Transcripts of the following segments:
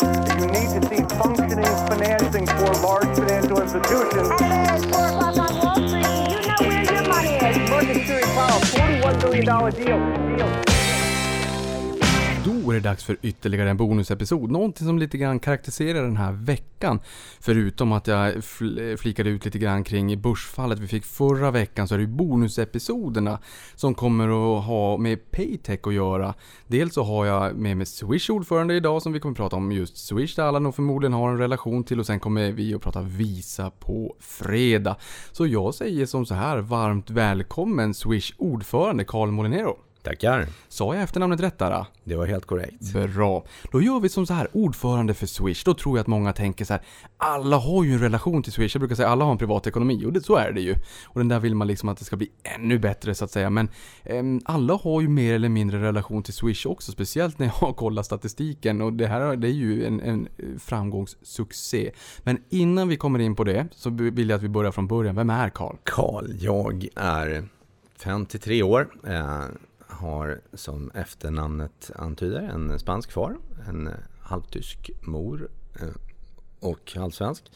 You need to see functioning financing for large financial institutions. Hey, it's 4 o'clock on Wall Street. You know where your money is. Market Fury Powell, $41 billion deal. deal. Då är det dags för ytterligare en bonusepisod. Någonting som lite grann karaktäriserar den här veckan. Förutom att jag fl- flikade ut lite grann kring börsfallet vi fick förra veckan så är det ju bonusepisoderna som kommer att ha med Paytech att göra. Dels så har jag med mig Swish ordförande idag som vi kommer att prata om just Swish där alla nog förmodligen har en relation till och sen kommer vi att prata Visa på fredag. Så jag säger som så här varmt välkommen Swish ordförande Carl Molinero. Tackar. Sa jag efternamnet rätt där? Det var helt korrekt. Bra. Då gör vi som så här, ordförande för Swish. Då tror jag att många tänker så här, alla har ju en relation till Swish. Jag brukar säga alla har en privat ekonomi och det, så är det ju. Och den där vill man liksom att det ska bli ännu bättre så att säga. Men ehm, alla har ju mer eller mindre relation till Swish också. Speciellt när jag har kollat statistiken. Och det här det är ju en, en framgångssuccé. Men innan vi kommer in på det så vill jag att vi börjar från början. Vem är Karl? Karl, jag är 53 år. Eh, har som efternamnet antyder en spansk far, en halvtysk mor eh, och halvsvensk.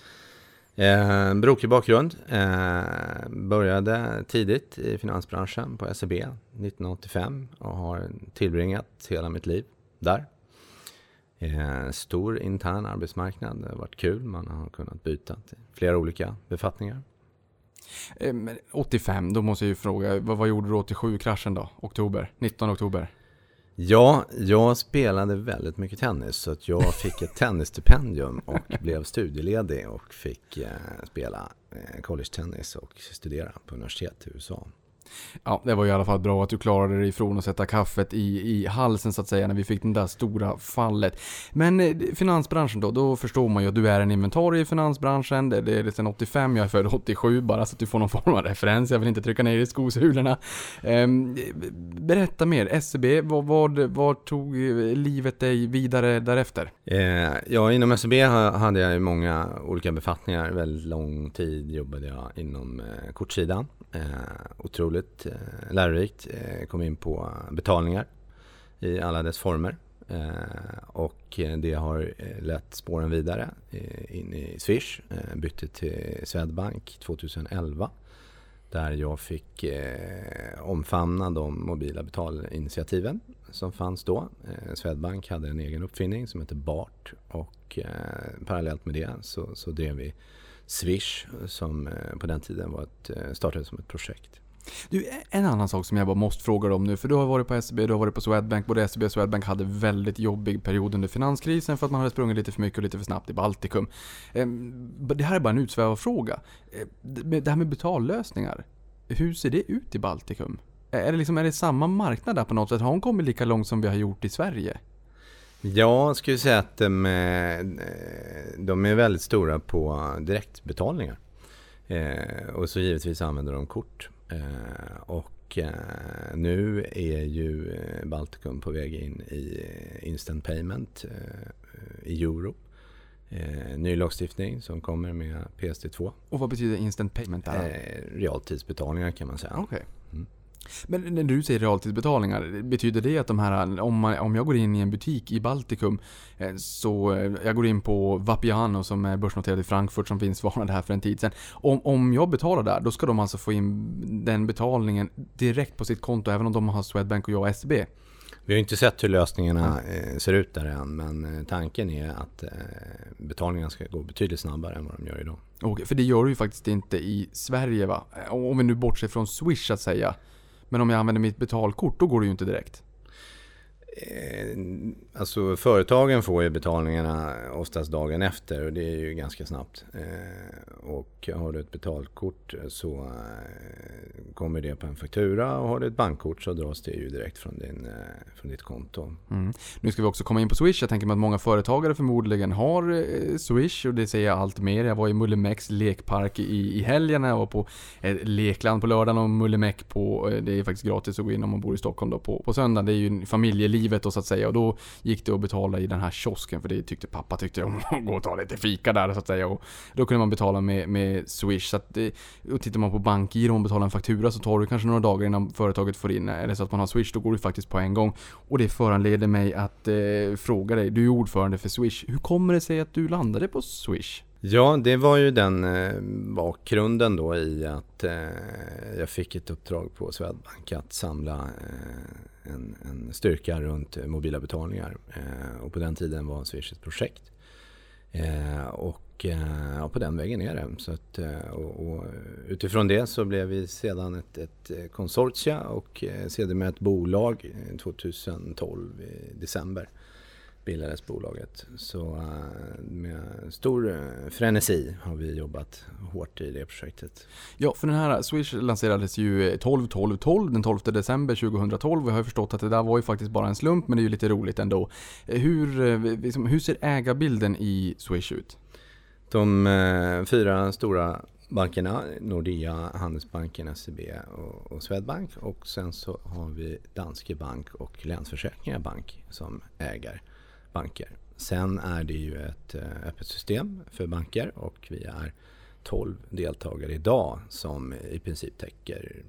Eh, brokig bakgrund. Eh, började tidigt i finansbranschen på SEB 1985 och har tillbringat hela mitt liv där. Eh, stor intern arbetsmarknad. Det har varit kul. Man har kunnat byta till flera olika befattningar. Eh, men 85, då måste jag ju fråga, vad, vad gjorde du 87, kraschen då? Oktober? 19 oktober? Ja, jag spelade väldigt mycket tennis så att jag fick ett tennisstipendium och blev studieledig och fick eh, spela eh, college-tennis och studera på universitet i USA. Ja, det var i alla fall bra att du klarade dig ifrån att sätta kaffet i, i halsen så att säga när vi fick det där stora fallet. Men eh, finansbranschen då, då förstår man ju att du är en inventarie i finansbranschen. Det, det är sedan 85, jag är född 87 bara så att du får någon form av referens. Jag vill inte trycka ner i skosulorna. Ehm, berätta mer, SEB, vad, vad, vad tog eh, livet dig vidare därefter? Eh, ja, inom SEB hade jag ju många olika befattningar. Väldigt lång tid jobbade jag inom eh, kortsidan. Eh, otroligt eh, lärorikt. Eh, kom in på betalningar i alla dess former. Eh, och eh, det har eh, lett spåren vidare eh, in i Swish. Eh, bytte till Swedbank 2011. Där jag fick eh, omfamna de mobila betalinitiativen som fanns då. Eh, Swedbank hade en egen uppfinning som hette BART och eh, parallellt med det så, så drev vi Swish som eh, på den tiden var ett, eh, startade som ett projekt. Du, e- en annan sak som jag bara måste fråga dig om nu, för du har varit på SEB, du har varit på Swedbank, både SEB och Swedbank hade väldigt jobbig period under finanskrisen för att man hade sprungit lite för mycket och lite för snabbt i Baltikum. Ehm, det här är bara en utsvävad fråga. Ehm, det här med betallösningar, hur ser det ut i Baltikum? Är det, liksom, är det samma marknad där på något sätt? Har hon kommit lika långt som vi har gjort i Sverige? Ja, Jag skulle säga att de, eh, de är väldigt stora på direktbetalningar. Eh, och så givetvis använder de kort. Eh, och eh, nu är ju eh, Baltikum på väg in i instant payment i euro. Ny lagstiftning som kommer med PSD2. Och vad betyder instant payment där? Realtidsbetalningar kan man säga. Okej. Mm. Men när du säger realtidsbetalningar, betyder det att de här, om, man, om jag går in i en butik i Baltikum, eh, så eh, jag går in på Vapiano som är börsnoterad i Frankfurt som finns varnad här för en tid sedan. Om, om jag betalar där, då ska de alltså få in den betalningen direkt på sitt konto, även om de har Swedbank och jag SEB. Vi har inte sett hur lösningarna eh, ser ut där än men tanken är att betalningarna ska gå betydligt snabbare än vad de gör idag. Okej, för det gör du ju faktiskt inte i Sverige va? Om vi nu bortser från Swish att säga. Men om jag använder mitt betalkort, då går det ju inte direkt. Eh, Alltså företagen får ju betalningarna oftast dagen efter och det är ju ganska snabbt. Eh, Och har du ett betalkort så eh, kommer det på en faktura och har du ett bankkort så dras det ju direkt från, din, eh, från ditt konto. Mm. Nu ska vi också komma in på Swish. Jag tänker mig att många företagare förmodligen har eh, Swish och det säger jag allt mer. Jag var i Mullemäcks lekpark i, i helgen när jag var på eh, Lekland på lördagen och Mullemäck på, eh, det är faktiskt gratis att gå in om man bor i Stockholm då på, på söndag. Det är ju familjeliv livet då så att säga. Och då gick det att betala i den här kiosken för det tyckte pappa tyckte om att gå och ta lite fika där så att säga. Och då kunde man betala med, med Swish. Så att det, och tittar man på bankgiro och betalar en faktura så tar det kanske några dagar innan företaget får in. Är det så att man har Swish då går det faktiskt på en gång. Och det föranleder mig att eh, fråga dig, du är ordförande för Swish. Hur kommer det sig att du landade på Swish? Ja, det var ju den eh, bakgrunden då i att eh, jag fick ett uppdrag på Swedbank att samla eh, en, en, styrka runt mobila betalningar. Eh, och på den tiden var Swish ett projekt. Eh, och eh, ja, på den vägen är det. Så att, och, och utifrån det så blev vi sedan ett, ett konsortia och sedermera ett bolag 2012 i december bildades bolaget. Så eh, med stor eh, frenesi har vi jobbat hårt i det projektet. Ja, för den här Swish lanserades ju 12 12 12 den 12 december 2012. Jag har förstått att det där var ju faktiskt bara en slump, men det är ju lite roligt ändå. Eh, hur, liksom, hur ser ägarbilden i Swish ut? De eh, fyra stora bankerna, Nordea, Handelsbanken, SEB och, och Swedbank. Och sen så har vi Danske Bank och Länsförsäkringar Bank som äger banker. Sen är det ju ett eh, öppet system för banker och vi är 12 deltagare idag som i princip täcker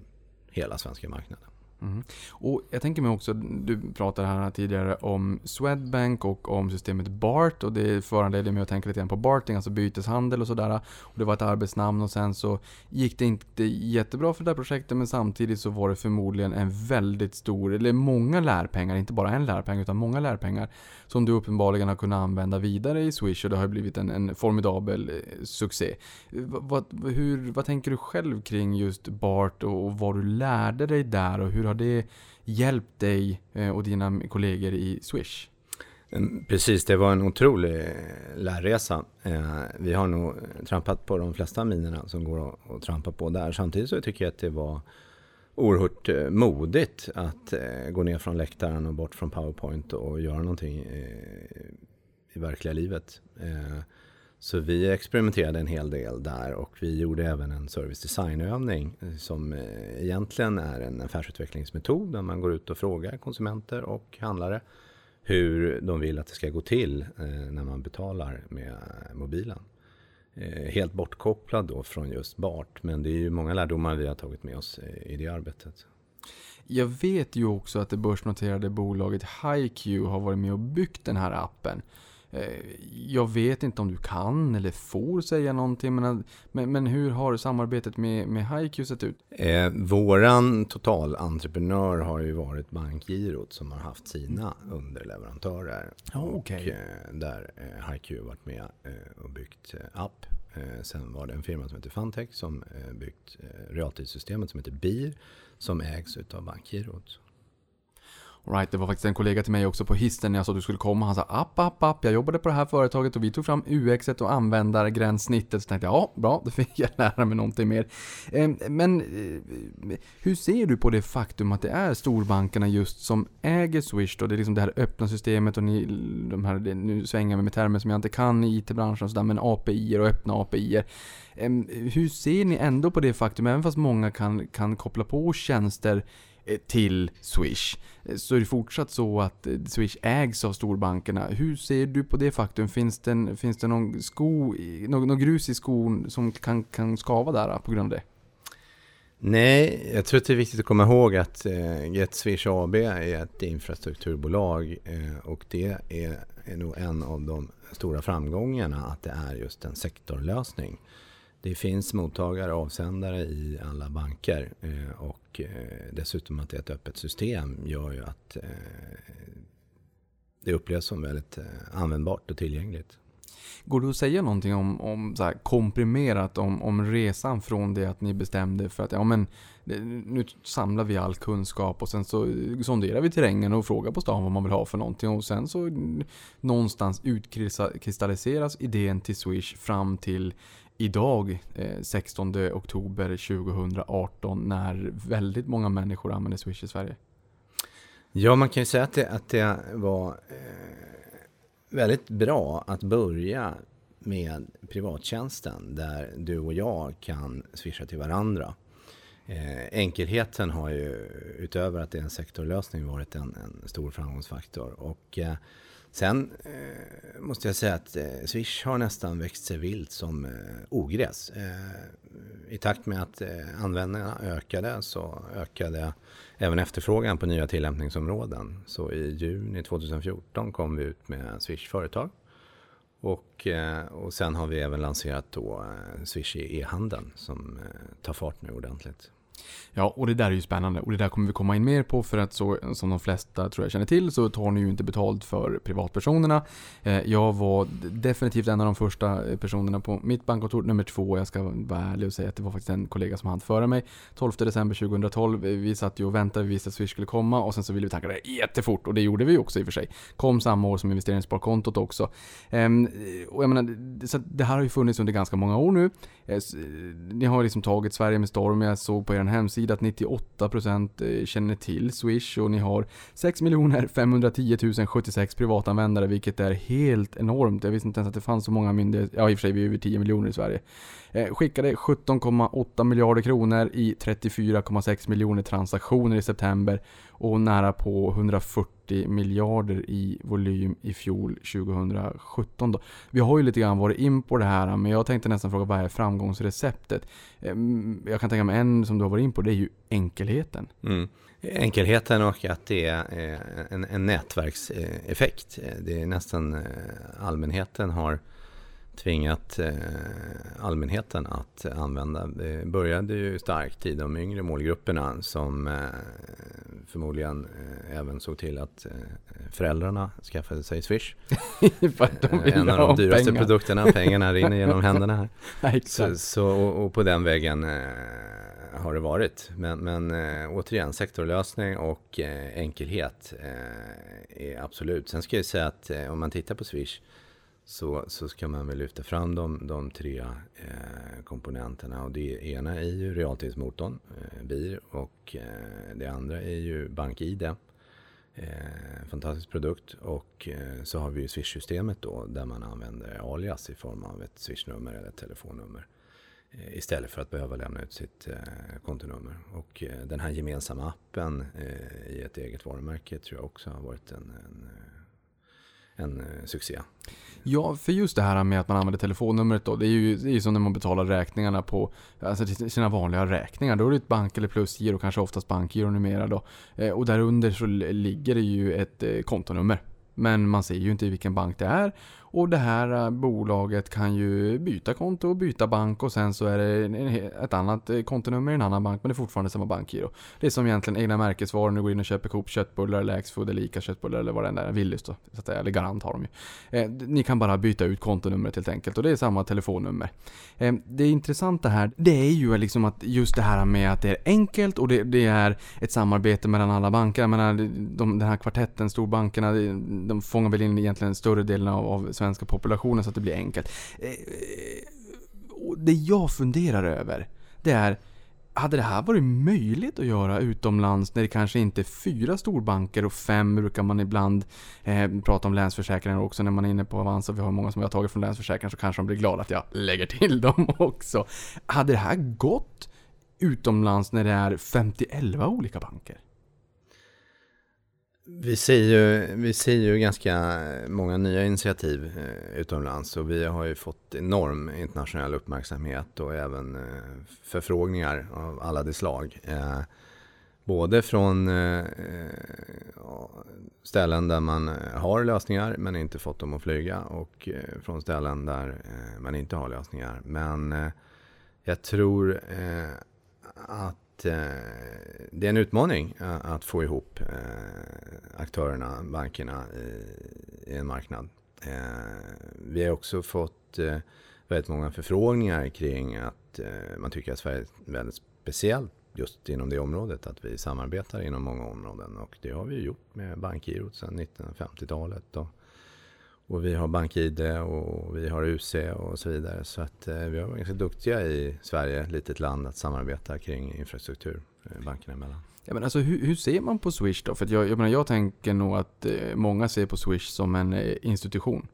hela svenska marknaden. Mm. Och jag tänker mig också, du pratade här tidigare om Swedbank och om systemet BART och det föranledde mig att tänka lite grann på Barting, alltså byteshandel och sådär. Och det var ett arbetsnamn och sen så gick det inte jättebra för det där projektet men samtidigt så var det förmodligen en väldigt stor, eller många lärpengar, inte bara en lärpeng utan många lärpengar som du uppenbarligen har kunnat använda vidare i Swish och det har blivit en, en formidabel eh, succé. Vad, hur, vad tänker du själv kring just BART och vad du lärde dig där och hur har det hjälpt dig eh, och dina kollegor i Swish? Mm, precis, det var en otrolig eh, lärresa. Vi har nog trampat på de flesta minerna som går att trampa på där. Samtidigt så tycker jag att det var oerhört eh, modigt att eh, gå ner från läktaren och bort från Powerpoint och göra någonting eh, i verkliga livet. Så vi experimenterade en hel del där och vi gjorde även en service designövning som egentligen är en affärsutvecklingsmetod där man går ut och frågar konsumenter och handlare hur de vill att det ska gå till när man betalar med mobilen. Eh, helt bortkopplad då från just BART. Men det är ju många lärdomar vi har tagit med oss eh, i det arbetet. Jag vet ju också att det börsnoterade bolaget HiQ har varit med och byggt den här appen. Eh, jag vet inte om du kan eller får säga någonting, men, men, men hur har samarbetet med, med HiQ sett ut? Eh, våran totalentreprenör har ju varit Bankgirot som har haft sina underleverantörer. Oh, okay. Och eh, där eh, HiQ har varit med eh, och byggt eh, app. Eh, sen var det en firma som heter Funtech som eh, byggt realtidssystemet som heter BIR som ägs av Bankgirot. Right, det var faktiskt en kollega till mig också på hissen när jag sa att du skulle komma. Han sa app, app, app. Jag jobbade på det här företaget och vi tog fram UX och användargränssnittet. Så tänkte jag, ja, bra, då fick jag lära mig någonting mer. Ehm, men eh, hur ser du på det faktum att det är storbankerna just som äger Swish då? Det är liksom det här öppna systemet och ni, de här, nu svänger jag med termer som jag inte kan i IT-branschen och sådär, men API och öppna API. Ehm, hur ser ni ändå på det faktum, även fast många kan, kan koppla på tjänster Eh, till Swish. Eh, så är det fortsatt så att eh, Swish ägs av storbankerna. Hur ser du på det faktum? Finns det, finns det någon, sko, någon, någon grus i skon som kan, kan skava där på grund av det? Nej, jag tror att det är viktigt att komma ihåg att eh, GetSwish AB är ett infrastrukturbolag eh, och det är, är nog en av de stora framgångarna att det är just en sektorlösning. Det finns mottagare och avsändare i alla banker eh, och eh, dessutom att det är ett öppet system gör ju att eh, det upplevs som väldigt användbart och tillgängligt. Går det att säga någonting om, om så komprimerat om, om resan från det att ni bestämde för att ja men nu samlar vi all kunskap och sen så sonderar vi terrängen och frågar på stan vad man vill ha för någonting och sen så någonstans utkristalliseras idén till Swish fram till idag, eh, 16 oktober 2018, när väldigt många människor använder Swish i Sverige? Ja, man kan ju säga att det, att det var eh, väldigt bra att börja med privattjänsten där du och jag kan swisha till varandra. Eh, enkelheten har ju utöver att det är en sektorlösning varit en, en stor framgångsfaktor. Och eh, sen eh, måste jag säga att eh, Swish har nästan växt sig vilt som eh, ogräs. Eh, I takt med att eh, användarna ökade så ökade även efterfrågan på nya tillämpningsområden. Så i juni 2014 kom vi ut med Swish Företag. Och, eh, och sen har vi även lanserat då eh, Swish i e-handeln som eh, tar fart nu ordentligt. Ja, och det där är ju spännande och det där kommer vi komma in mer på för att så som de flesta tror jag känner till så tar ni ju inte betalt för privatpersonerna. Eh, jag var definitivt en av de första eh, personerna på mitt bankkontor, nummer två. Jag ska vara ärlig och säga att det var faktiskt en kollega som hann före mig. 12 december 2012, eh, vi satt ju och väntade, vi visste att Swish skulle komma och sen så ville vi tanka det jättefort och det gjorde vi också i och för sig. Kom samma år som investeringssparkontot också. Ehm, och jag menar, så det här har ju funnits under ganska många år nu. Ni har liksom tagit Sverige med storm. Jag såg på er hemsida att 98% eh, känner till Swish och ni har 6 510 076 privatanvändare vilket är helt enormt. Jag visste inte ens att det fanns så många myndigheter. Ja i och för sig, vi är över 10 miljoner i Sverige. Eh, skickade 17,8 miljarder kronor i 34,6 miljoner transaktioner i september och nära på 140 miljarder i volym i fjol 2017 då. Vi har ju lite grann varit in på det här men jag tänkte nästan fråga vad är framgångsreceptet? Ehm, jag kan tänka mig en som du har varit in på, det är ju enkelheten. Mm. Enkelheten och att det är eh, en, en nätverkseffekt. Det är nästan eh, allmänheten har tvingat eh, allmänheten att använda. Det började ju starkt i de yngre målgrupperna som eh, förmodligen eh, även såg till att föräldrarna skaffade sig Swish. En av de dyraste pengar. produkterna, pengarna rinner genom händerna här. Ja, Så, så, och, på den vägen har det varit. Men, men återigen, sektorlösning och enkelhet är absolut. Sen ska jag säga att om man tittar på Swish så, så ska man väl lyfta fram de, de tre eh, komponenterna. Och det ena är ju realtidsmotorn, eh, BIR, och eh, det andra är ju BankID. Eh, fantastisk produkt. Och eh, så har vi ju Swish-systemet då där man använder alias i form av ett Swish-nummer eller ett telefonnummer. Eh, istället för att behöva lämna ut sitt eh, kontonummer. Och eh, den här gemensamma appen eh, i ett eget varumärke tror jag också har varit en, en, eh, en eh, succé. Ja, för just det här med att man använder telefonnumret då. Det är ju, det är ju som när man betalar räkningarna på alltså sina vanliga räkningar. Då är det ett bank eller plusgiro, kanske oftast bankgiro numera då. Eh, och där under så ligger det ju ett eh, kontonummer. Men man ser ju inte vilken bank det är. Och det här eh, bolaget kan ju byta konto och byta bank och sen så är det ett annat eh, kontonummer i en annan bank men det är fortfarande samma bankgiro. Det är som egentligen egna märkesvaror. du går in och köper Coop köttbullar eller Axfood eller Ica köttbullar eller vad det än är. Willys då. Så att säga. Eller Garant har de ju. Eh, ni kan bara byta ut kontonumret helt enkelt och det är samma telefonnummer. Eh, det intressanta här, det är ju liksom att just det här med att det är enkelt och det, det är ett samarbete mellan alla banker. Jag menar, de, den här kvartetten, storbankerna, de, de fångar väl in egentligen större delen av, av svenska populationen så att det blir enkelt. Eh, det jag funderar över, det är hade det här varit möjligt att göra utomlands när det kanske inte är fyra storbanker och fem brukar man ibland eh, prata om Länsförsäkringar också när man är inne på Avanza. Vi har många som vi har tagit från Länsförsäkringar så kanske de blir glada att jag lägger till dem också. Hade det här gått utomlands när det är 51 olika banker? Vi ser, ju, vi ser ju ganska många nya initiativ eh, utomlands och vi har ju fått enorm internationell uppmärksamhet och även eh, förfrågningar av alla de slag. Eh, både från ställen där man har lösningar men inte fått dem att flyga och från ställen där man inte har lösningar. Men jag tror att att eh, det är en utmaning eh, att få ihop eh, aktörerna, bankerna i, i en marknad. Eh, vi har också fått eh, väldigt många förfrågningar kring att man tycker att Sverige är väldigt speciellt just inom det området, att vi samarbetar inom många områden och det har vi gjort med bankgirot sedan 1950-talet. Och, och vi har BankID och vi har UC och så vidare. Så att eh, vi har varit ganska duktiga i Sverige, litet land, att samarbeta kring infrastruktur eh, bankerna emellan. Ja, men alltså, hur, hur ser man på Swish då? För att jag, jag, menar, jag tänker nog att eh, många ser på Swish som en institution.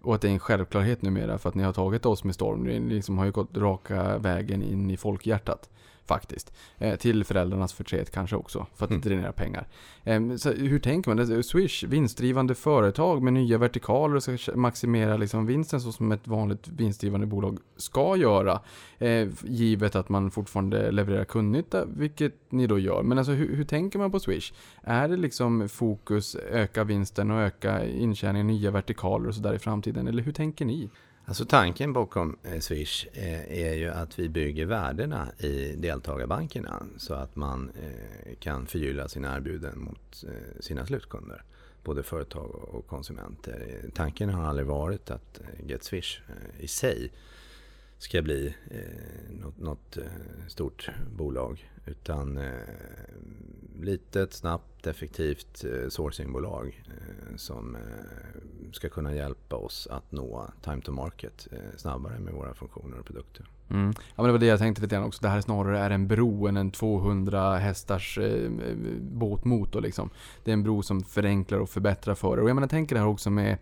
Och att det är en självklarhet numera för att ni har tagit oss med storm. Ni liksom har ju gått raka vägen in i folkhjärtat. Faktiskt. Eh, till föräldrarnas förtret kanske också. För att Mm. det dränerar pengar. Eh, så hur tänker man? Swish, vinstdrivande företag med nya vertikaler och ska maximera liksom vinsten så som ett vanligt vinstdrivande bolag ska göra. Eh, givet att man fortfarande levererar kundnytta, vilket ni då gör. Men alltså hur, hur tänker man på Swish? Är det liksom fokus öka vinsten och öka intjäningen, nya vertikaler och sådär i framtiden? Eller hur tänker ni? Alltså tanken bakom eh, Swish eh, är ju att vi bygger värdena i deltagarbankerna så att man eh, kan förgylla sina erbjuden mot sina slutkunder. Både företag och konsumenter. Tanken har aldrig varit att GetSwish i sig ska bli något, stort bolag. Utan eh, litet, snabbt, effektivt eh, sourcingbolag eh, som eh, ska kunna hjälpa oss att nå time to market eh, snabbare med våra funktioner och produkter. Mm. Ja men det var det jag tänkte lite grann också. Det här snarare är en bro än en 200 hästars eh, båtmotor liksom. Det är en bro som förenklar och förbättrar för er. Och jag menar, tänker det här också med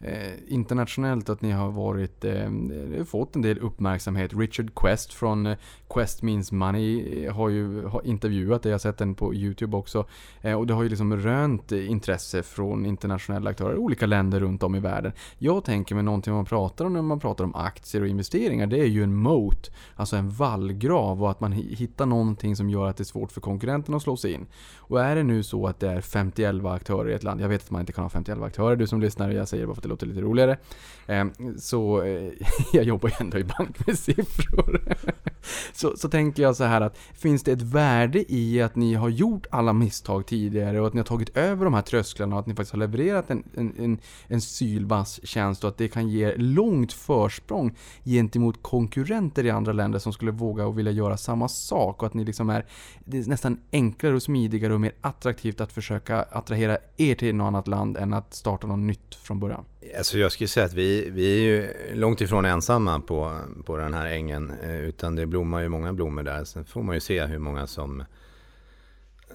eh, internationellt att ni har varit, eh, eh, fått en del uppmärksamhet. Richard Quest från eh, Quest Means Money eh, har ju har intervjuat dig, Jag har sett den på YouTube också. Eh, och det har ju liksom rönt eh, intresse från internationella aktörer i olika länder runt om i världen. Jag tänker mig någonting man pratar om när man pratar om aktier och investeringar. Det är ju en moat, alltså en vallgrav och att man hittar någonting som gör att det är svårt för konkurrenterna att slå sig in. Och är det nu så att det är 51 aktörer i ett land, jag vet att man inte kan ha 51 aktörer, du som lyssnar, jag säger bara för att det låter lite roligare. Ehm, så eh, jag jobbar ju ändå i bank med siffror. så, så tänker jag så här att finns det ett värde i att ni har gjort alla misstag tidigare och att ni har tagit över de här trösklarna och att ni faktiskt har levererat en, en, en, en sylvass tjänst och att det kan ge långt försprång gentemot konkurrenter i andra länder som skulle våga och vilja göra samma sak och att ni liksom är det är nästan enklare och smidigare och mer attraktivt att försöka attrahera er till något annat land än att starta något nytt från början. Alltså jag skulle säga att vi, vi är ju långt ifrån ensamma på, på den här ängen. Eh, utan det blommar ju många blommor där. Sen får man ju se hur många som,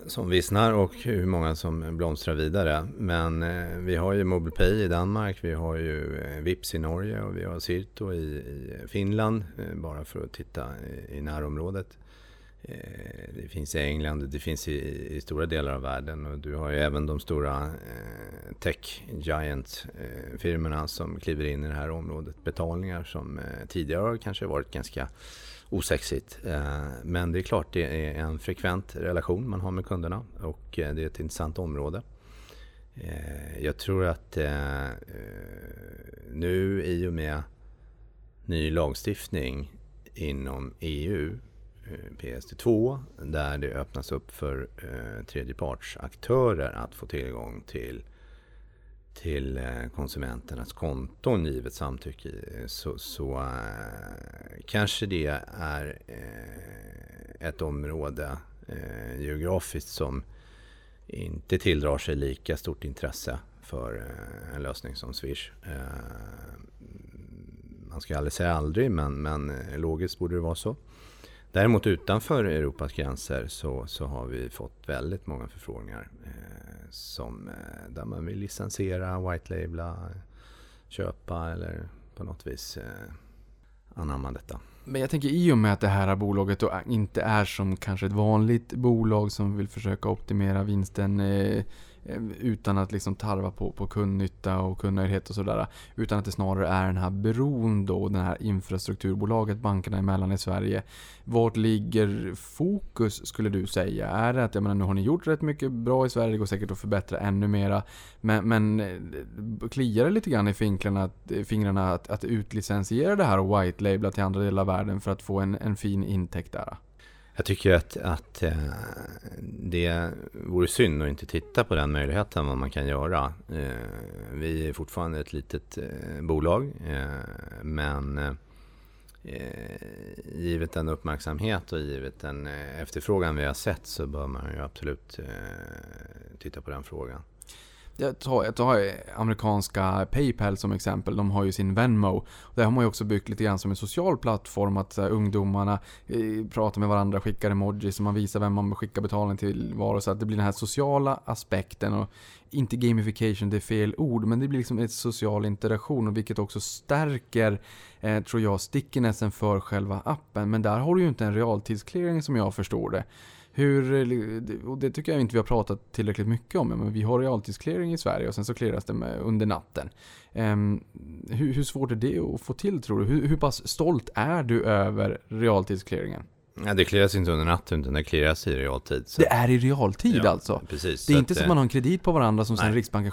som vissnar och hur många som blomstrar vidare. Men eh, vi har ju MobilePay i Danmark, vi har ju eh, Vips i Norge och vi har Sirto i, i Finland. Bara för att titta i, i närområdet. Eh, det finns i England, det finns i, i stora delar av världen och du har ju även de stora eh, tech giant eh, firmorna som kliver in i det här området. Betalningar som eh, tidigare har kanske varit ganska osexigt. Eh, men det är klart det är en frekvent relation man har med kunderna och eh, det är ett intressant område. Eh, jag tror att eh, eh nu i och med ny lagstiftning inom EU Eh, PSD2 där det öppnas upp för eh, tredjepartsaktörer att få tillgång till till eh, konsumenternas konton givet samtycke så, så eh, kanske det är eh, ett område eh, geografiskt som inte tilldrar sig lika stort intresse för eh, en lösning som Swish. Eh, man ska aldrig säga aldrig men, men eh, logiskt borde det vara så. Däremot utanför Europas gränser så, så har vi fått väldigt många förfrågningar eh, som, eh, där man vill licensiera, white-labla, köpa eller på något vis eh, anamma detta. Men jag tänker i och med att det här bolaget då inte är som kanske ett vanligt bolag som vill försöka optimera vinsten eh, Eh, utan att liksom tarva på, på kundnytta och kundnöjdhet och sådär. Utan att det snarare är den här bron då, det här infrastrukturbolaget bankerna emellan i Sverige. Vart ligger fokus skulle du säga? Är det att, jag menar nu har ni gjort rätt mycket bra i Sverige, det går säkert att förbättra ännu mera. Men, men eh, kliar det lite grann i fingrarna, att, eh, fingrarna att, att utlicensiera det här och white-labla till andra delar av världen för att få en, en fin intäkt där? Jag tycker att, att eh, det vore synd att inte titta på den möjligheten vad man kan göra. Eh, vi är fortfarande ett litet eh, bolag men givet den uppmärksamhet och givet den efterfrågan vi har sett så bör man ju absolut titta på den frågan. Jag tar, jag tar amerikanska Paypal som exempel. De har ju sin Venmo. Där har man ju också byggt lite grann som en social plattform att här, ungdomarna eh, pratar med varandra, skickar emojis och man visar vem man skickar betalning till var och så att det blir den här sociala aspekten. Och inte gamification, det är fel ord, men det blir liksom en social interaktion och vilket också stärker, eh, tror jag, stickinessen för själva appen. Men där har du ju inte en realtidsclearing som jag förstår det. Hur, och det tycker jag inte vi har pratat tillräckligt mycket om, men vi har realtidsclearing i Sverige och sen så clearas det med under natten. Um, hur, hur, svårt är det att få till tror du? Hur, hur pass stolt är du över realtidsclearingen? Ja, det clearas inte under natten utan det clearas i realtid. Så. Det är i realtid ja, alltså? Precis. Det är inte så att man har en kredit på varandra som nej. sen Riksbanken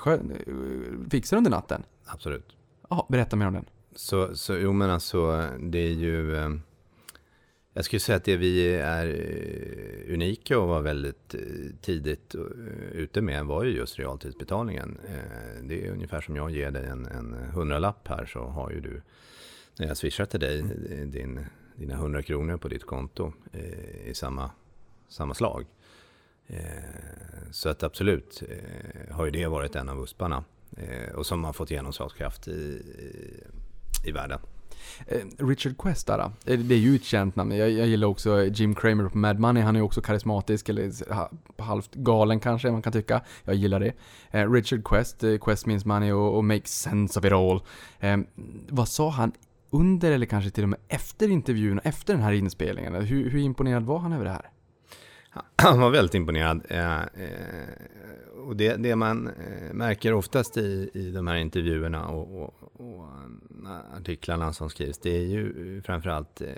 fixar under natten? Absolut. Ja, berätta mer om den. Så, så jo men alltså det är ju ehm, jag skulle säga att det vi är eh, unika och var väldigt eh, tidigt eh, ute med var ju just realtidsbetalningen. Det är ungefär som jag ger dig en, en hundralapp här så har ju du, när jag swishar till dig, din, dina hundra kronor på ditt konto i samma, samma slag. Så att absolut har ju det varit en av USParna och som har fått genomslagskraft i, i, i världen. Eh, Richard Quest där, eh, det är ju ett känt namn. Jag, jag gillar också Jim Cramer på Mad Money. Han är ju också karismatisk, eller halvt galen kanske man kan tycka. Jag gillar det. Eh, Richard Quest, Quest means money och, och Makes sense of it all. Ehm, vad sa han under eller kanske till och med efter intervjun och efter den här inspelningen? Hur, hur imponerad var han över det här? Han var väldigt imponerad. Och det, det man eh, märker oftast i, i de här intervjuerna och, och, och artiklarna som skrivs, det är ju framförallt eh,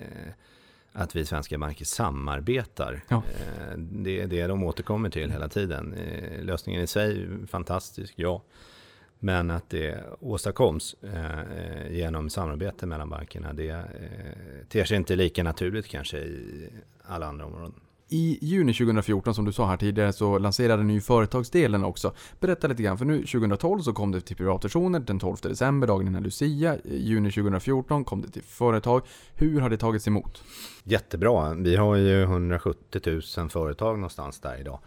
att vi svenska banker samarbetar. Ja. Eh, det är det de återkommer till hela tiden. Lösningen i sig, fantastisk, ja. Men att det åstadkoms eh, genom samarbete mellan bankerna, det eh, ter sig inte lika naturligt kanske i alla andra områden. I juni 2014, som du sa här tidigare, så lanserade ni ju företagsdelen också. Berätta lite grann, för nu 2012 så kom det till privatpersoner den 12 december, dagen innan Lucia. I juni 2014 kom det till företag. Hur har det tagits emot? Jättebra. Vi har ju 170 000 företag någonstans där idag.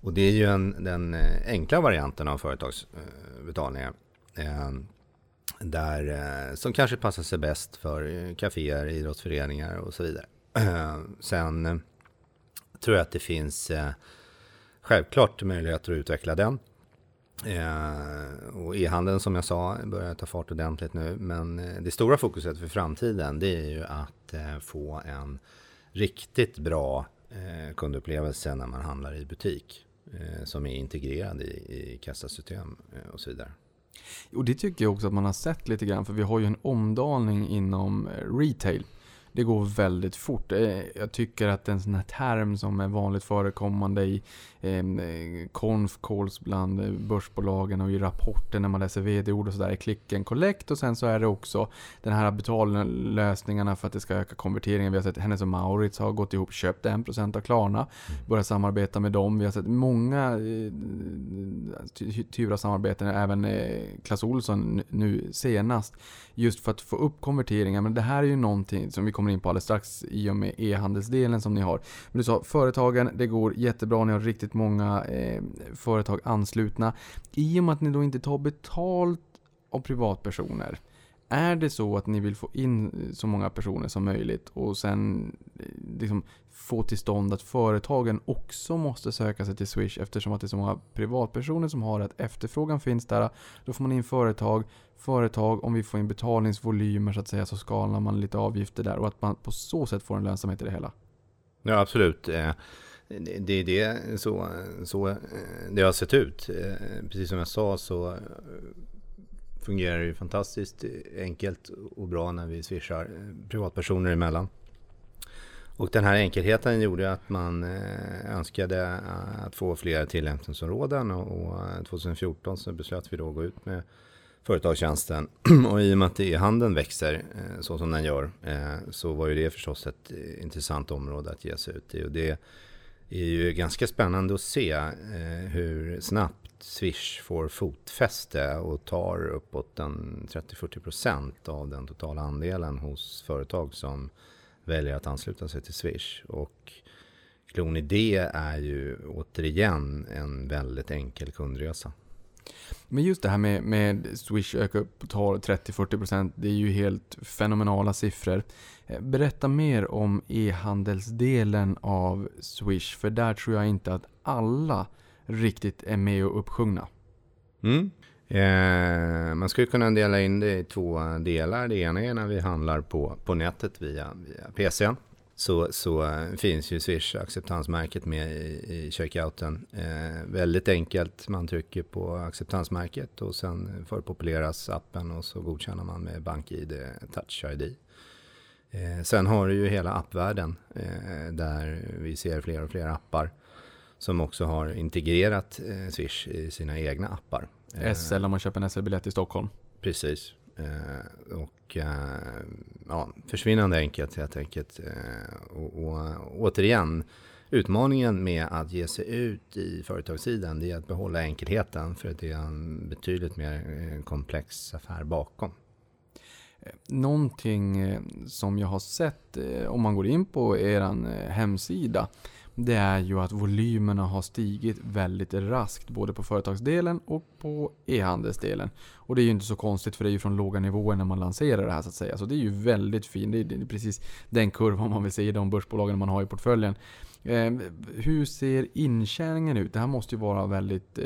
Och det är ju en, den eh, enkla varianten av företagsbetalningar. Ehm, där, eh, som kanske passar sig bäst för eh, kaféer, idrottsföreningar och så vidare. Ehm, sen tror jag att det finns eh, självklart möjligheter att utveckla den. Eh, och e-handeln som jag sa börjar ta fart ordentligt nu. Men eh, det stora fokuset för framtiden det är ju att eh, få en riktigt bra eh, kundupplevelse när man handlar i butik. Eh, som är integrerad i, i kassasystem eh, och så vidare. Och det tycker jag också att man har sett lite grann. För vi har ju en omdaning inom eh, retail det går väldigt fort. Eh, jag tycker att en sån här term som är vanligt förekommande i eh, conf calls bland eh, börsbolagen och i rapporter när man läser vd-ord och sådär är click and collect och sen så är det också den här betallösningarna för att det ska öka konverteringen. Vi har sett Hennes och Maurits har gått ihop, köpt 1% av Klarna, mm. börjat samarbeta med dem. Vi har sett många eh, typer av samarbeten, även eh, Clas Olsson nu senast, just för att få upp konverteringar. Men det här är ju någonting som vi kommer in på alldeles strax i och med e-handelsdelen som ni har. Men du sa företagen, det går jättebra, ni har riktigt många eh, företag anslutna. I och med att ni då inte tar betalt av privatpersoner. Är det så att ni vill få in så många personer som möjligt och sen eh, liksom få till stånd att företagen också måste söka sig till Swish eftersom att det är så många privatpersoner som har att efterfrågan finns där. Då får man in företag, företag, om vi får in betalningsvolymer så att säga så skalar man lite avgifter där och att man på så sätt får en lönsamhet i det hela. Ja absolut. Eh, det är det så, så eh, det har sett ut. Eh, precis som jag sa så fungerar det fantastiskt enkelt och bra när vi swishar eh, privatpersoner emellan. Och den här enkelheten gjorde att man önskade att få fler tillämpningsområden och 2014 så beslöt vi då att gå ut med företagstjänsten. Och i och med att e-handeln växer så som den gör så var ju det förstås ett intressant område att ge sig ut i. Och det är ju ganska spännande att se eh, hur snabbt Swish får fotfäste och tar uppåt 30-40% av den totala andelen hos företag som väljer att ansluta sig till Swish. Och klon i det är ju återigen en väldigt enkel kundresa. Men just det här med, med Swish öka upp tal 30-40% det är ju helt fenomenala siffror. Eh, berätta mer om e-handelsdelen av Swish, för där tror jag inte att alla riktigt är med och uppsjungna. Mm. Eh, man skulle kunna dela in det i två delar. Det ena är när vi handlar på, på nätet via, via PC. Så, så eh, finns ju Swish acceptansmärket med i, i checkouten. Eh, väldigt enkelt, man trycker på acceptansmärket och sen förpopuleras appen och så godkänner man med BankID, Touch ID. Eh, sen har du ju hela appvärlden eh, där vi ser fler och fler appar som också har integrerat eh, Swish i sina egna appar. Eh, SL om man köper en SL-biljett i Stockholm. Precis. Eh, och eh, ja, försvinnande enkelt helt enkelt. Eh, och, och återigen, utmaningen med att ge sig ut i företagssidan det är att behålla enkelheten för att det är en betydligt mer komplex affär bakom. Någonting som jag har sett om man går in på er hemsida det är ju att volymerna har stigit väldigt raskt både på företagsdelen och på e-handelsdelen. Och det är ju inte så konstigt för det är ju från låga nivåer när man lanserar det här så att säga. Så det är ju väldigt fint. Det är precis den kurvan man vill se i de börsbolagen man har i portföljen. Eh, hur ser intjäningen ut? Det här måste ju vara väldigt eh,